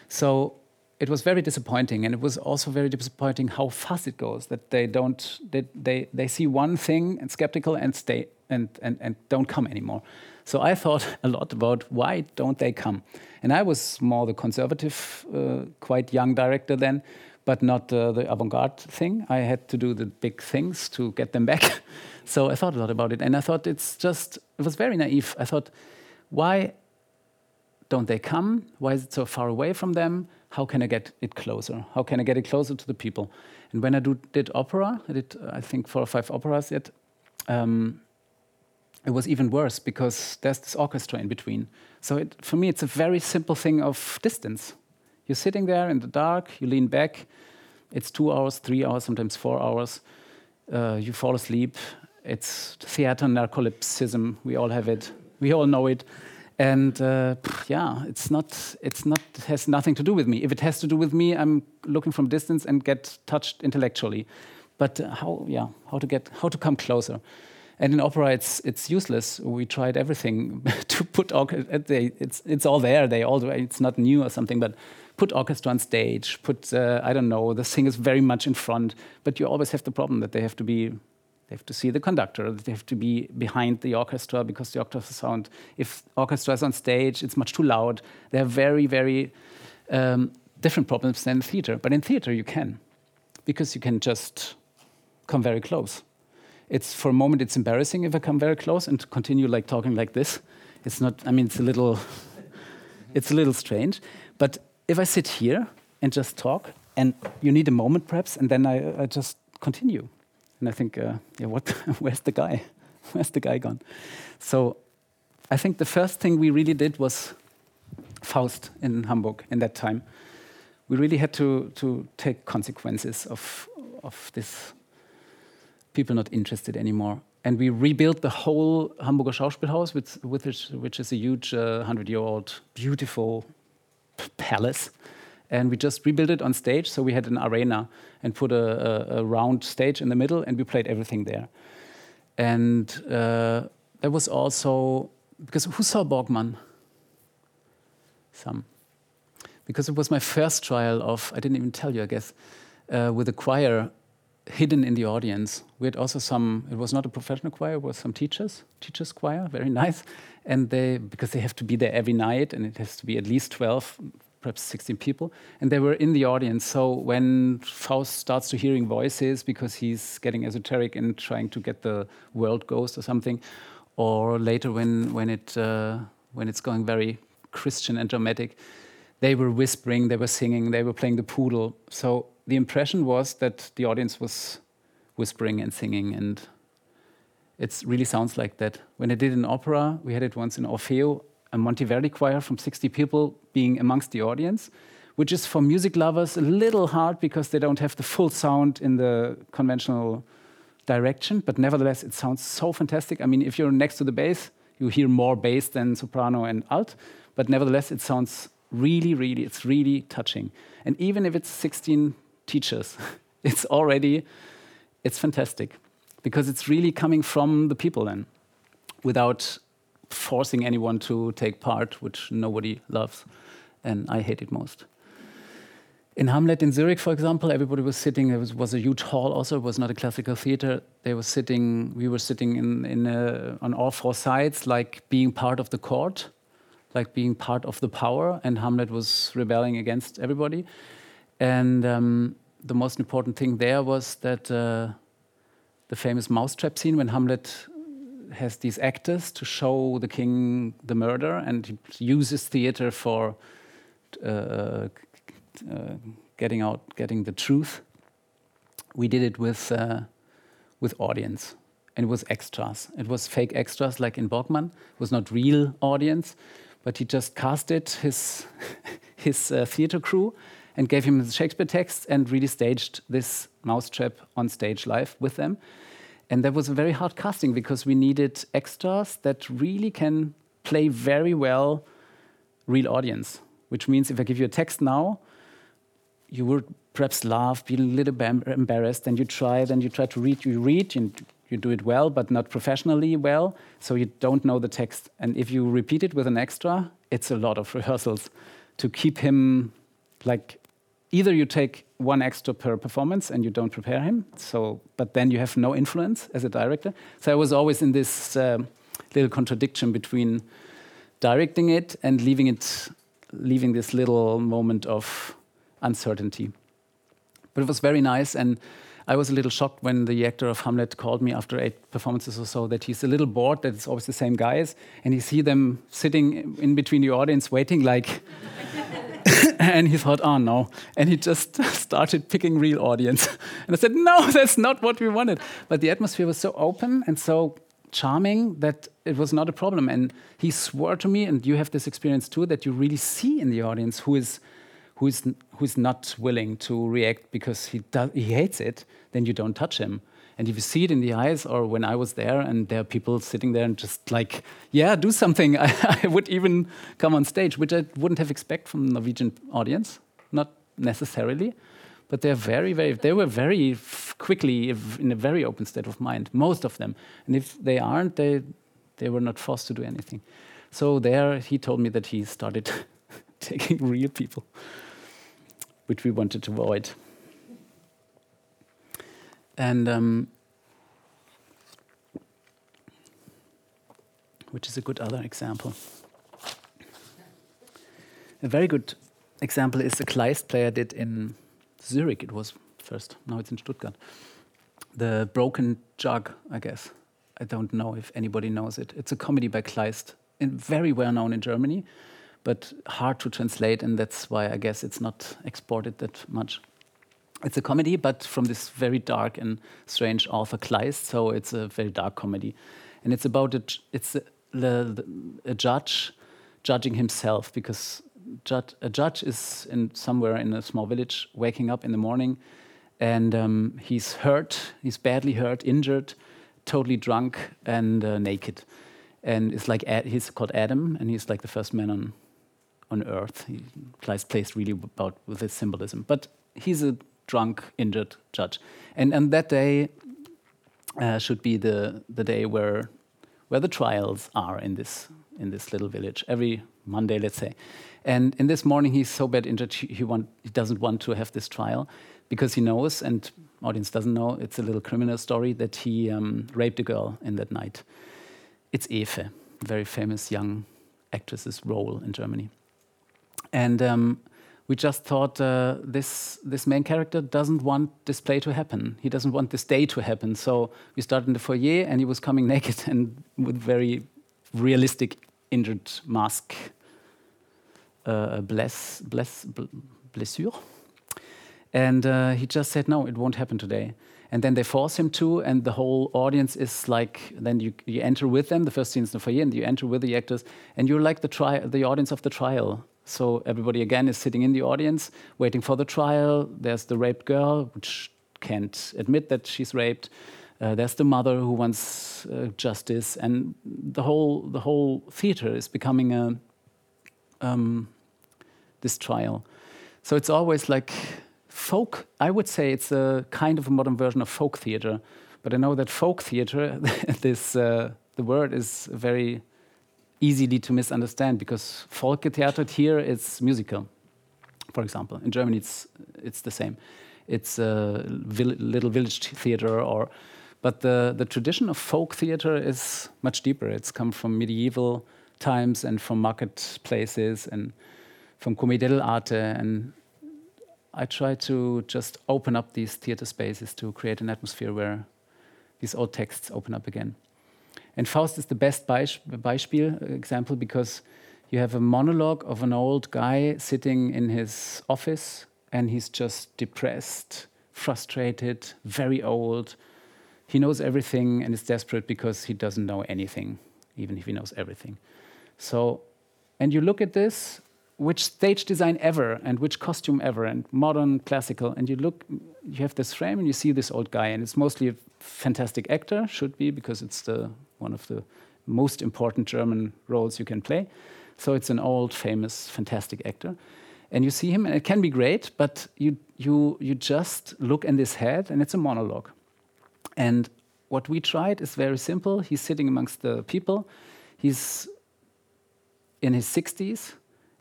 So it was very disappointing, and it was also very disappointing how fast it goes. That they don't, they they, they see one thing and skeptical and stay and, and and don't come anymore. So I thought [laughs] a lot about why don't they come, and I was more the conservative, uh, quite young director then, but not uh, the avant-garde thing. I had to do the big things to get them back. [laughs] so I thought a lot about it, and I thought it's just it was very naive. I thought, why don't they come? Why is it so far away from them? How can I get it closer? How can I get it closer to the people? And when I do, did opera, I did I think four or five operas yet. Um, it was even worse because there's this orchestra in between. So it, for me, it's a very simple thing of distance. You're sitting there in the dark, you lean back. It's two hours, three hours, sometimes four hours. Uh, you fall asleep. It's theater narcolepticism. We all have it. We all know it. And uh, yeah, it's not. It's not. It has nothing to do with me. If it has to do with me, I'm looking from distance and get touched intellectually. But how? Yeah, how to get? How to come closer? And in opera, it's it's useless. We tried everything [laughs] to put they, it's it's all there. They all it's not new or something, but put orchestra on stage. Put uh, I don't know. The singers very much in front, but you always have the problem that they have to be they have to see the conductor. They have to be behind the orchestra because the orchestra sound. If orchestra is on stage, it's much too loud. They are very very um, different problems than theater. But in theater, you can because you can just come very close it's for a moment it's embarrassing if I come very close and continue like talking like this. It's not. I mean, it's a little. [laughs] It's a little strange, but if I sit here and just talk, and you need a moment perhaps, and then I, I just continue, and I think, uh, yeah, what? [laughs] where's the guy? [laughs] Where's the guy gone? So, I think the first thing we really did was Faust in Hamburg in that time. We really had to to take consequences of of this people not interested anymore. And we rebuilt the whole Hamburger Schauspielhaus, which, which, is a huge 100 uh, year old, beautiful palace. And we just rebuilt it on stage. So we had an arena and put a, a, a round stage in the middle, and we played everything there. And uh, there was also, because who saw Borkman? Some. Because it was my first trial of, I didn't even tell you, I guess, uh, with a choir hidden in the audience. We had also some. It was not a professional choir. It was some teachers, teachers choir, very [laughs] nice. And they because they have to be there every night, and it has to be at least twelve, perhaps sixteen people. And they were in the audience. So when Faust starts to hearing voices because he's getting esoteric and trying to get the world ghost or something, or later when when it uh, when it's going very Christian and dramatic, they were whispering, they were singing, they were playing the poodle. So the impression was that the audience was whispering and singing, and it really sounds like that. When I did an opera, we had it once in Orfeo, a Monteverdi choir from 60 people being amongst the audience, which is for music lovers a little hard because they don't have the full sound in the conventional direction, but nevertheless, it sounds so fantastic. I mean, if you're next to the bass, you hear more bass than soprano and alt, but nevertheless, it sounds really, really, it's really touching. And even if it's 16 teachers. [laughs] it's already, it's fantastic because it's really coming from the people then without forcing anyone to take part, which nobody loves. And I hate it most. In Hamlet in Zurich, for example, everybody was sitting. There was, was a huge hall. Also, it was not a classical theater. They were sitting. We were sitting in, in a, on all four sides, like being part of the court, like being part of the power. And Hamlet was rebelling against everybody. And um, the most important thing there was that uh, the famous mousetrap scene when Hamlet has these actors to show the king the murder, and he uses theater for uh, uh, getting out, getting the truth. We did it with uh, with audience, and it was extras. It was fake extras, like in Borkman. It was not real audience, but he just casted his [laughs] his uh, theater crew and gave him the Shakespeare text and really staged this mousetrap on stage live with them. And that was a very hard casting because we needed extras that really can play very well real audience. Which means if I give you a text now, you would perhaps laugh, be a little bit embarrassed, and you try, then you try to read, you read, you, you do it well, but not professionally well, so you don't know the text. And if you repeat it with an extra, it's a lot of rehearsals to keep him like either you take one extra per performance and you don't prepare him, so but then you have no influence as a director. So I was always in this um, little contradiction between directing it and leaving it, leaving this little moment of uncertainty. But it was very nice, and I was a little shocked when the actor of Hamlet called me after eight performances or so that he's a little bored that it's always the same guys, and he see them sitting in between the audience waiting like. And he thought, oh no. And he just [laughs] started picking real audience. [laughs] And I said, no, [laughs] that's not what we wanted. But the atmosphere was so open and so charming that it was not a problem. And he swore to me, and you have this experience too, that you really see in the audience who is who is who is not willing to react because he does, he hates it. Then you don't touch him. And if you see it in the eyes, or when I was there and there are people sitting there and just like, yeah, do something, I, [laughs] I would even come on stage, which I wouldn't have expected from the Norwegian audience, not necessarily. But they're very, very, they were very quickly in a very open state of mind, most of them. And if they aren't, they, they were not forced to do anything. So there, he told me that he started [laughs] taking real people, which we wanted to avoid. And um, which is a good other example. A very good example is the Kleist player did in Zurich. It was first. Now it's in Stuttgart. The Broken Jug, I guess. I don't know if anybody knows it. It's a comedy by Kleist, and very well known in Germany, but hard to translate, and that's why I guess it's not exported that much it's a comedy, but from this very dark and strange author Kleist. So it's a very dark comedy, and it's about a, it's a, the, a judge judging himself because judge, a judge is in somewhere in a small village, waking up in the morning, and um, he's hurt, he's badly hurt, injured, totally drunk, and uh, naked, and it's like he's called Adam, and he's like the first man on on earth. He, Kleist plays really about with this symbolism, but he's a drunk, injured judge. And, and that day uh, should be the, the day where, where the trials are in this, in this little village, every Monday, let's say. And in this morning, he's so bad injured, he, want, he doesn't want to have this trial because he knows, and audience doesn't know, it's a little criminal story, that he um, raped a girl in that night. It's Efe, very famous young actress's role in Germany. And um, we just thought uh, this this main character doesn't want this play to happen. He doesn't want this day to happen. So we started in the foyer, and he was coming [laughs] naked and with very realistic injured mask, uh, bless bless blessure. And uh, he just said, "No, it won't happen today." And then they force him to, and the whole audience is like. Then you, you enter with them. The first scene is in the foyer, and you enter with the actors, and you're like the tri- the audience of the trial so everybody again is sitting in the audience, waiting for the trial. There's the raped girl, which can't admit that she's raped. Uh, there's the mother who wants uh, justice, and the whole the whole theater is becoming a um, this trial. So it's always like folk. I would say it's a kind of a modern version of folk theater, but I know that folk theater, [laughs] this uh, the word is very easily to misunderstand because Folketheater here is musical, for example. In Germany, it's it's the same. It's a little village theater, or but the the tradition of folk theater is much deeper. It's come from medieval times and from marketplaces and from Commedia dell'arte and I try to just open up these theater spaces to create an atmosphere where these old texts open up again. And Faust is the best Beispiel, example, because you have a monologue of an old guy sitting in his office and he's just depressed, frustrated, very old. He knows everything and is desperate because he doesn't know anything, even if he knows everything. So, and you look at this, which stage design ever and which costume ever and modern classical and you look you have this frame and you see this old guy and it's mostly a fantastic actor should be because it's the one of the most important German roles you can play. So it's an old, famous, fantastic actor. And you see him, and it can be great, but you, you, you just look in this head, and it's a monologue. And what we tried is very simple. He's sitting amongst the people. He's in his 60s,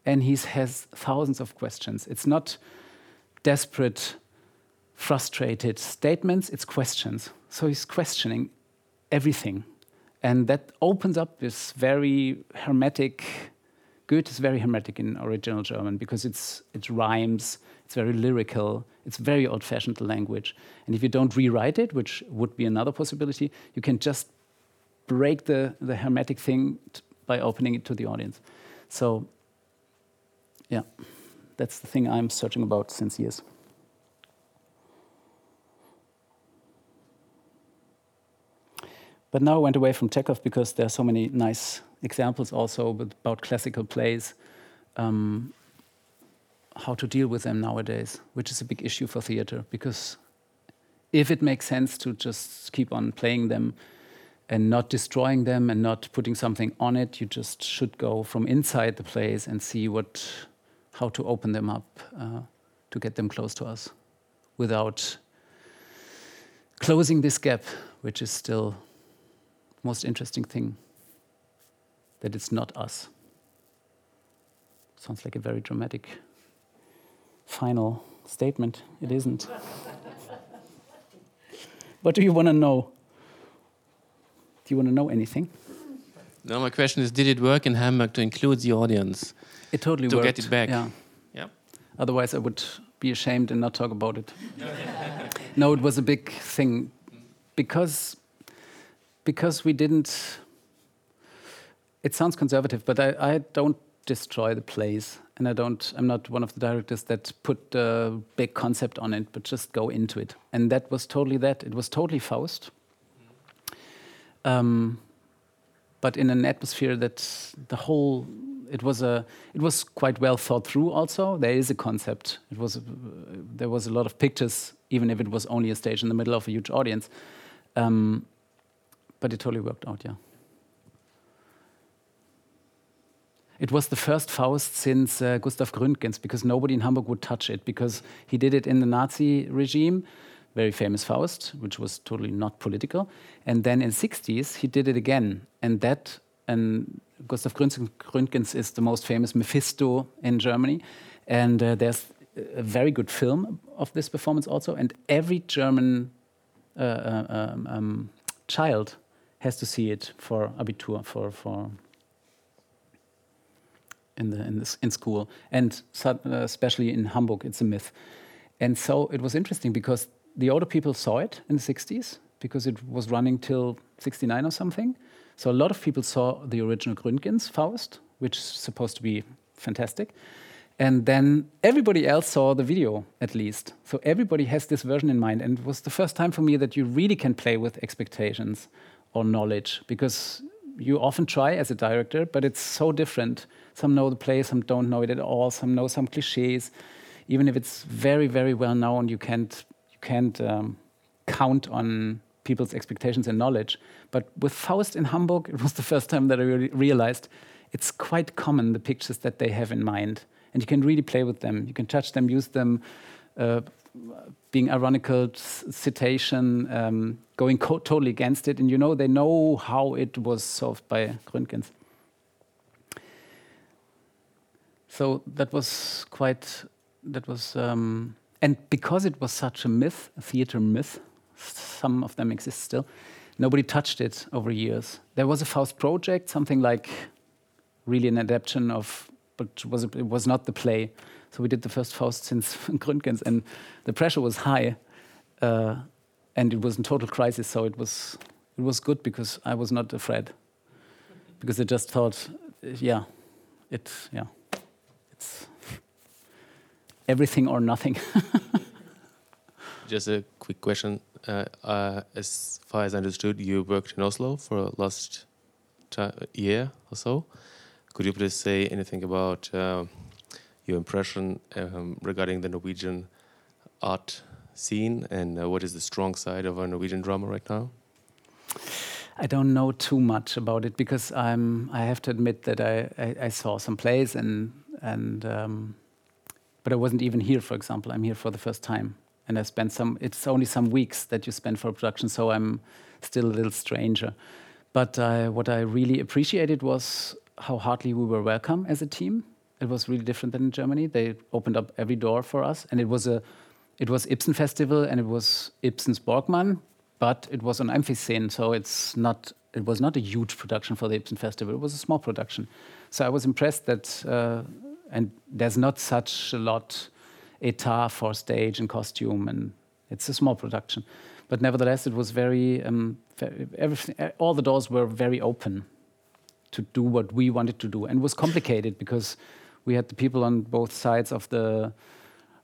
and he has thousands of questions. It's not desperate, frustrated statements, it's questions. So he's questioning everything. And that opens up this very hermetic, Goethe is very hermetic in original German because it's, it rhymes, it's very lyrical, it's very old fashioned language. And if you don't rewrite it, which would be another possibility, you can just break the, the hermetic thing by opening it to the audience. So, yeah, that's the thing I'm searching about since years. But now I went away from Chekhov because there are so many nice examples also about classical plays, um, how to deal with them nowadays, which is a big issue for theater because if it makes sense to just keep on playing them and not destroying them and not putting something on it, you just should go from inside the plays and see what, how to open them up uh, to get them close to us without closing this gap, which is still most interesting thing that it's not us. Sounds like a very dramatic final statement. It isn't. [laughs] what do you want to know? Do you want to know anything? No, my question is: Did it work in Hamburg to include the audience? It totally to worked. get it back. Yeah. Yeah. Otherwise, I would be ashamed and not talk about it. [laughs] no, it was a big thing because because we didn't. It sounds conservative, but I, I don't destroy the plays, and I don't. I'm not one of the directors that put a big concept on it, but just go into it. And that was totally that. It was totally Faust. Um, but in an atmosphere that the whole it was a it was quite well thought through also there is a concept it was there was a lot of pictures even if it was only a stage in the middle of a huge audience um, but it totally worked out yeah it was the first Faust since uh, Gustav Gründgens because nobody in Hamburg would touch it because he did it in the Nazi regime very famous Faust, which was totally not political. And then in the 60s, he did it again. And that, and Gustav Gründgens is the most famous Mephisto in Germany. And uh, there's a very good film of this performance also. And every German uh, uh um, um, child has to see it for Abitur, for, for in, the, in, this, in school. And uh, especially in Hamburg, it's a myth. And so it was interesting because the older people saw it in the 60s because it was running till 69 or something. So a lot of people saw the original Gründgens Faust, which is supposed to be fantastic. And then everybody else saw the video, at least. So everybody has this version in mind. And it was the first time for me that you really can play with expectations or knowledge because you often try as a director, but it's so different. Some know the play, some don't know it at all, some know some cliches. Even if it's very, very well known, you can't you can't um, count on people's expectations and knowledge. But with Faust in Hamburg, it was the first time that I re realized it's quite common the pictures that they have in mind, and you can really play with them. You can touch them, use them, uh, being ironical, citation, um, going totally against it, and you know they know how it was solved by Gründgens. So that was quite. That was. Um, and because it was such a myth, a theater myth, some of them exist still, nobody touched it over years. There was a Faust project, something like really an adaptation of, but was it was not the play. So we did the first Faust since [laughs] Gründgens, and the pressure was high, uh, and it was in total crisis. So it was it was good because I was not afraid, because I just thought, yeah, it yeah, it's everything or nothing. [laughs] Just a quick question. Uh, uh, as far as I understood, you worked in Oslo for last year or so. Could you please say anything about uh, your impression um, regarding the Norwegian art scene and uh, what is the strong side of our Norwegian drama right now? I don't know too much about it because I'm. I have to admit that I, I, I saw some plays and and um, but I wasn't even here, for example. I'm here for the first time. And I spent some, it's only some weeks that you spend for a production, so I'm still a little stranger. But uh, what I really appreciated was how heartily we were welcome as a team. It was really different than in Germany. They opened up every door for us, and it was a, it was Ibsen Festival, and it was Ibsen's Borkman, but it was on Amfiscene, so it's not. It was not a huge production for the Ibsen Festival. It was a small production, so I was impressed that, uh, and there's not such a lot etat for stage and costume, and it's a small production, but nevertheless, it was very. Um, everything, all the doors were very open to do what we wanted to do, and it was complicated because we had the people on both sides of the.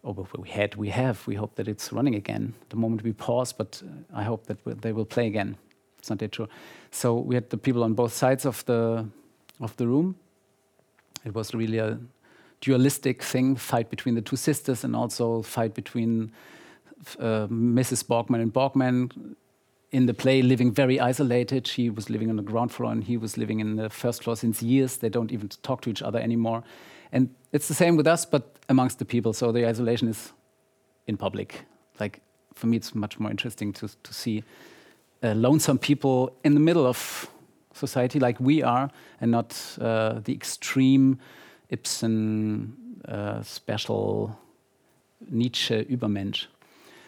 Oh, but we had, we have. We hope that it's running again. The moment we pause, but I hope that they will play again. It's not that true. So we had the people on both sides of the of the room. It was really a dualistic thing, fight between the two sisters, and also fight between uh, Mrs. Borkman and Borkman. in the play living very isolated. She was living on the ground floor and he was living in the first floor since years. They don't even talk to each other anymore. And it's the same with us, but amongst the people. So the isolation is in public. Like for me, it's much more interesting to, to see uh, lonesome people in the middle of society like we are and not uh, the extreme Ibsen uh, special Nietzsche Übermensch.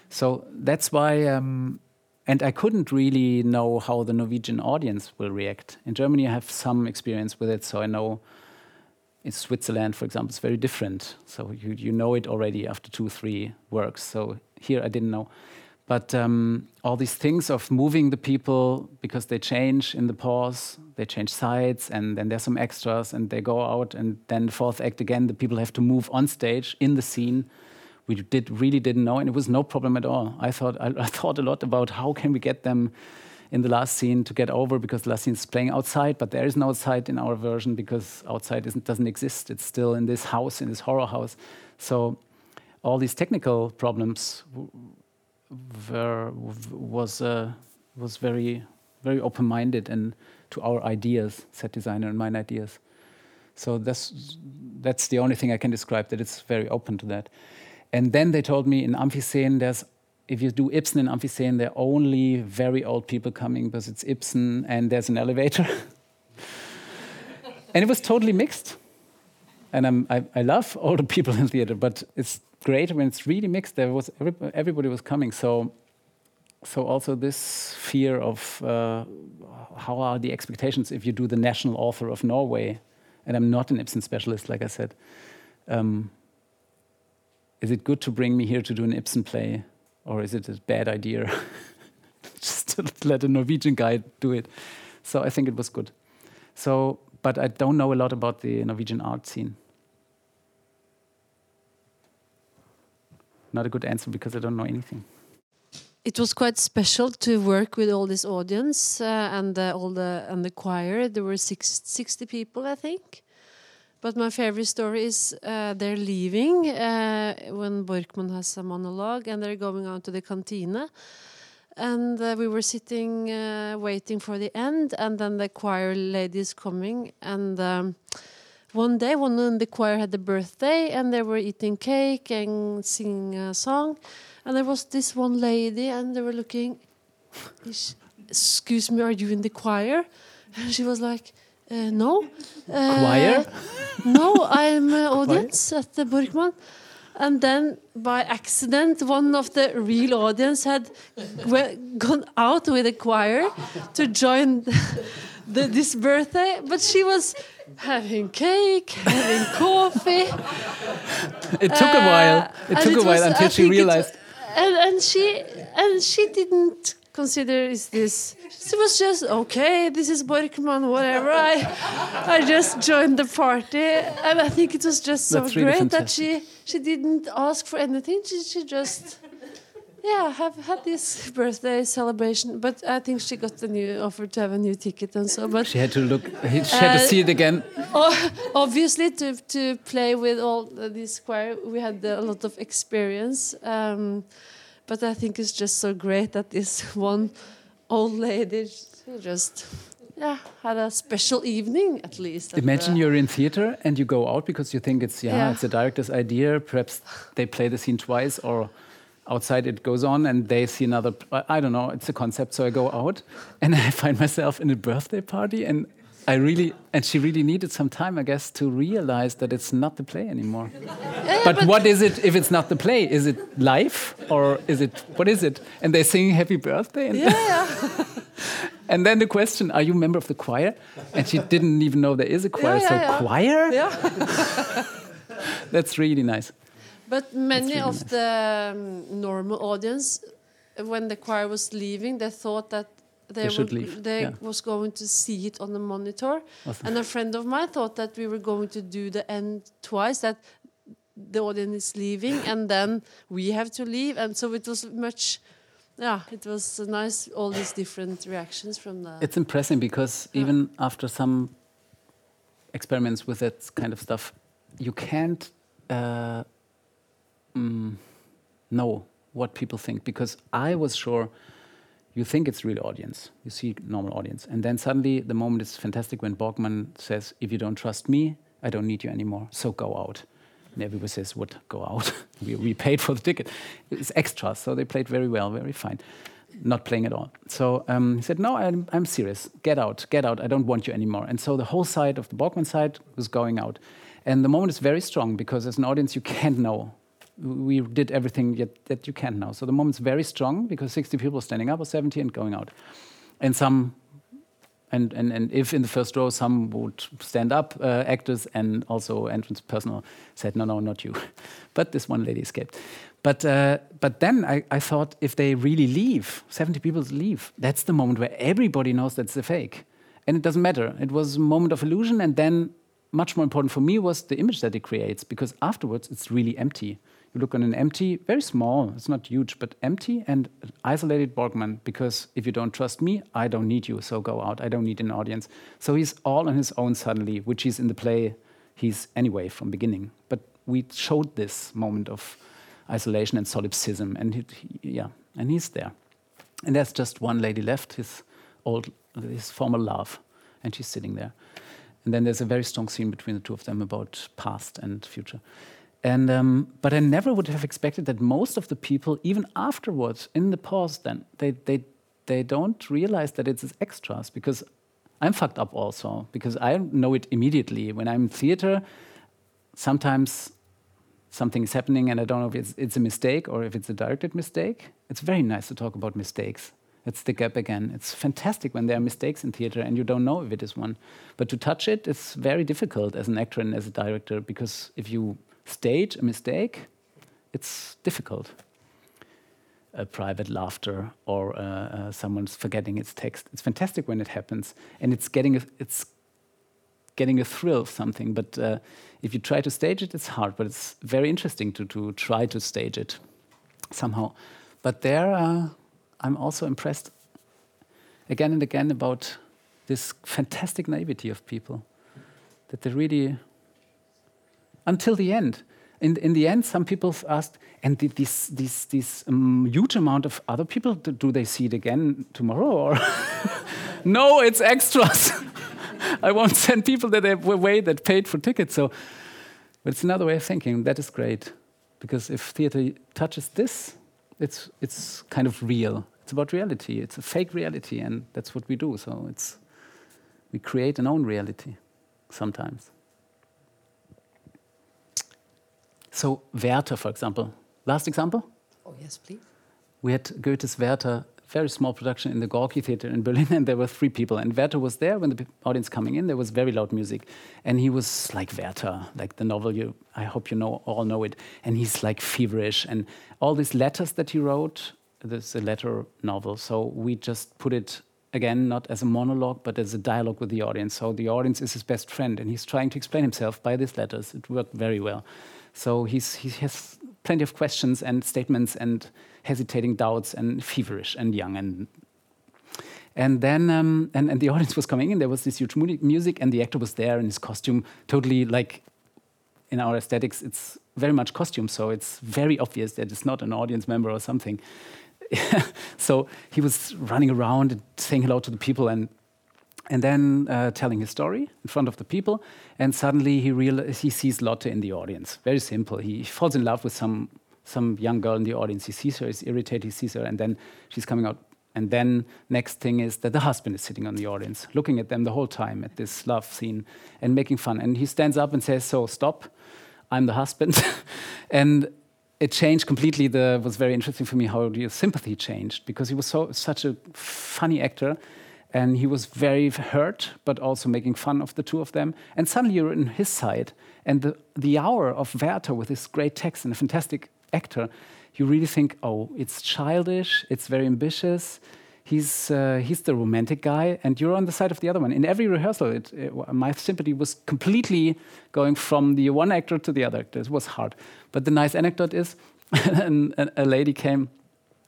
So that's why, um, and I couldn't really know how the Norwegian audience will react. In Germany, I have some experience with it, so I know in Switzerland, for example, it's very different. So you, you know it already after two, three works. So here I didn't know. But um, all these things of moving the people because they change in the pause, they change sides, and then there's some extras, and they go out, and then the fourth act again, the people have to move on stage in the scene. We did really didn't know, and it was no problem at all. I thought I, I thought a lot about how can we get them in the last scene to get over because the last scene is playing outside, but there is no outside in our version because outside doesn't exist. It's still in this house, in this horror house. So all these technical problems were was uh, was very very open-minded and to our ideas, set designer and mine ideas. So that's that's the only thing I can describe. That it's very open to that. And then they told me in Amfiscene there's if you do Ibsen in Amfiscene, there are only very old people coming because it's Ibsen and there's an elevator. [laughs] and it was totally mixed. And I, I love older people in theater, but it's great when it's really mixed. There was every, everybody was coming. So, so also this fear of uh, how are the expectations if you do the national author of Norway, and I'm not an Ibsen specialist, like I said. Um, is it good to bring me here to do an Ibsen play? Or is it a bad idea [laughs] just to let a Norwegian guy do it? So I think it was good. So, but I don't know a lot about the Norwegian art scene. Not a good answer because I don't know anything. It was quite special to work with all this audience uh, and uh, all the and the choir. There were six, 60 people, I think. But my favorite story is uh, they're leaving uh, when Borkman has a monologue and they're going out to the cantina. And uh, we were sitting uh, waiting for the end, and then the choir lady is coming. And um, one day, one in the choir had a birthday, and they were eating cake and singing a song. And there was this one lady, and they were looking, Excuse me, are you in the choir? [laughs] And she was like, uh, no. Uh, Choir? no, I'm uh, [laughs] audience at the Borkman. And then, by accident, one of the real audience had gone out with a choir to join [laughs] the, this birthday, but she was having cake, having coffee. It took a while. It took a while was, until she realized. It, and, and she and she didn't consider is this. She was just okay this is Borkman, whatever. I I just joined the party. And I think it was just so really great fantastic. that she she didn't ask for anything. She, she just yeah have had this birthday celebration. But I think she got the new offer to have a new ticket and so but she had to look she had uh, to see it again. obviously to to play with all this choir we had a lot of experience. Um, but I think it's just so great that this [laughs] one old lady just yeah had a special evening at least. Imagine you're in theater and you go out because you think it's yeah, yeah, it's a director's idea. Perhaps they play the scene twice or outside it goes on and they see another I don't know, it's a concept. So I go out and [laughs] I find myself in a birthday party and I really, and she really needed some time, I guess, to realize that it's not the play anymore. Yeah, but, what is it if it's not the play? Is it life or is it what is it? And they sing happy birthday. And, yeah, [laughs] and then the question: Are you a member of the choir? And she didn't even know there is a choir. Yeah, so yeah, yeah. choir? yeah. [laughs] That's really nice. But many really of nice. the um, normal audience, when the choir was leaving, they thought that they, They would, leave, they yeah. was going to see it on the monitor. Awesome. And a friend of mine thought that we were going to do the end twice, that the audience is leaving and then we have to leave. And so it was much, yeah, it was nice, all these different reactions from the. It's impressive because Yeah. even after some experiments with that kind of stuff, you can't uh, mm, know what people think because I was sure you think it's real audience, you see normal audience, and then suddenly the moment is fantastic when Borkman says, "If you don't trust me, I don't need you anymore, so go out." And everybody says, "What? Go out? [laughs] we, we paid for the ticket. It's extra." So they played very well, very fine not playing at all. So um, he said, "No, I'm, I'm serious. Get out, get out. I don't want you anymore." And so the whole side of the Borkman side was going out, and the moment is very strong because as an audience you can't know. We did everything yet that you can now. So the moment's very strong because 60 people standing up or 70 and going out, and some. And, and, and if in the first row some would stand up, uh, actors and also entrance personnel said, no, no, not you. [laughs] but this one lady escaped. But, uh, but then I, I thought if they really leave, 70 people leave, that's the moment where everybody knows that's a fake. And it doesn't matter. It was a moment of illusion. And then, much more important for me, was the image that it creates, because afterwards it's really empty. You look on an empty, very small, it's not huge, but empty and isolated Borkman, because if you don't trust me, I don't need you, so go out. I don't need an audience. So he's all on his own suddenly, which he's in the play, he's anyway from beginning. But we showed this moment of isolation and solipsism, and he, he- yeah, and he's there. And there's just one lady left, his old, his former love, and she's sitting there. And then there's a very strong scene between the two of them about past and future. And um, but I never would have expected that most of the people, even afterwards, in the pause, then they they they don't realize that it's extras because I'm fucked up also because I know it immediately when I'm in theater. Sometimes something is happening and I don't know if it's, it's a mistake or if it's a directed mistake. It's very nice to talk about mistakes. It's the gap again. It's fantastic when there are mistakes in theater and you don't know if it is one. But to touch it, it's very difficult as an actor and as a director because if you stage a mistake, it's difficult. A private laughter or uh, uh, someone's forgetting its text. It's fantastic when it happens, and it's getting a, it's getting a thrill of something. But uh, if you try to stage it, it's hard. But it's very interesting to to try to stage it somehow. But there, uh, I'm also impressed again and again about this fantastic naivety of people that they really until the end. In, in the end, some people asked, and this, this, this um, huge amount of other people, do, they see it again tomorrow? Or [laughs] no, it's extras. [laughs] I won't send people that away that paid for tickets. So, but it's another way of thinking. That is great, because if theater touches this, it's it's kind of real. It's about reality. It's a fake reality, and that's what we do. So it's we create an own reality sometimes. So Werther, for example, last example, Oh, yes, please. we had Goethe's Werther, very small production in the Gorki Theater in Berlin, [laughs] and there were three people. And Werther was there when the audience coming in. There was very loud music, and he was like Werther, like the novel. You, I hope you know all know it. And he's like feverish, and all these letters that he wrote. This is a letter novel, so we just put it again not as a monologue, but as a dialogue with the audience. So the audience is his best friend, and he's trying to explain himself by these letters. It worked very well. So he's, he has plenty of questions and statements and hesitating doubts and feverish and young and and then um, and, and the [laughs] audience was coming in. There was this huge music, and the actor was there in his costume, totally like in our aesthetics. It's very much costume, so it's very obvious that it's not an audience member or something. [laughs] so he was running around and saying hello to the people and and then uh, telling his story in front of the people. And suddenly he realizes he sees Lotte in the audience. Very simple. He falls in love with some some young girl in the audience. He sees her, he's irritated, he sees her, and then she's coming out And then next thing is that the husband is sitting on the audience, looking at them the whole time at this love scene and making fun. And he stands up and says, "So stop, I'm the husband." [laughs] and it changed completely. The was very interesting for me how the sympathy changed because he was so such a funny actor, and he was very hurt, but also making fun of the two of them. And suddenly you're on his side, and the the hour of Werther with his great text and a fantastic actor, you really think, oh, it's childish, it's very ambitious. He's uh, he's the romantic guy, and you're on the side of the other one. In every rehearsal, it, it, my sympathy was completely going from the one actor to the other actor. It was hard. But the nice anecdote is, [laughs] a lady came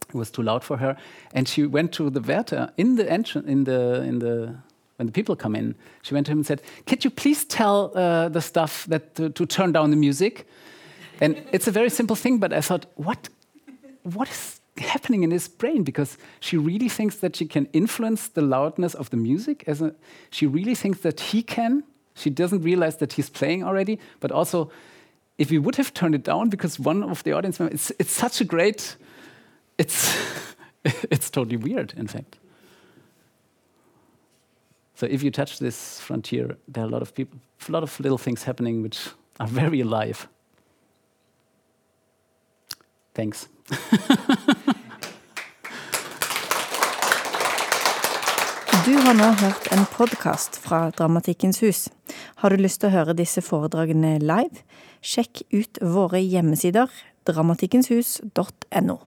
it was too loud for her, and she went to the Werther in the entrance in the in the when the people come in. She went to him and said, "Could you please tell uh, the staff that to, to turn down the music?" And it's a very simple thing, but I thought, what what is happening in his brain because she really thinks that she can influence the loudness of the music as a, she really thinks that he can she doesn't realize that he's playing already but also if we would have turned it down because one of the audience members it's, it's such a great it's [laughs] it's totally weird in fact so if you touch this frontier there are a lot of people a lot of little things happening which are very alive thanks [laughs] Du har nå hørt en podkast fra Dramatikkens hus. Har du lyst til å høre disse foredragene live? Sjekk ut våre hjemmesider dramatikkenshus.no.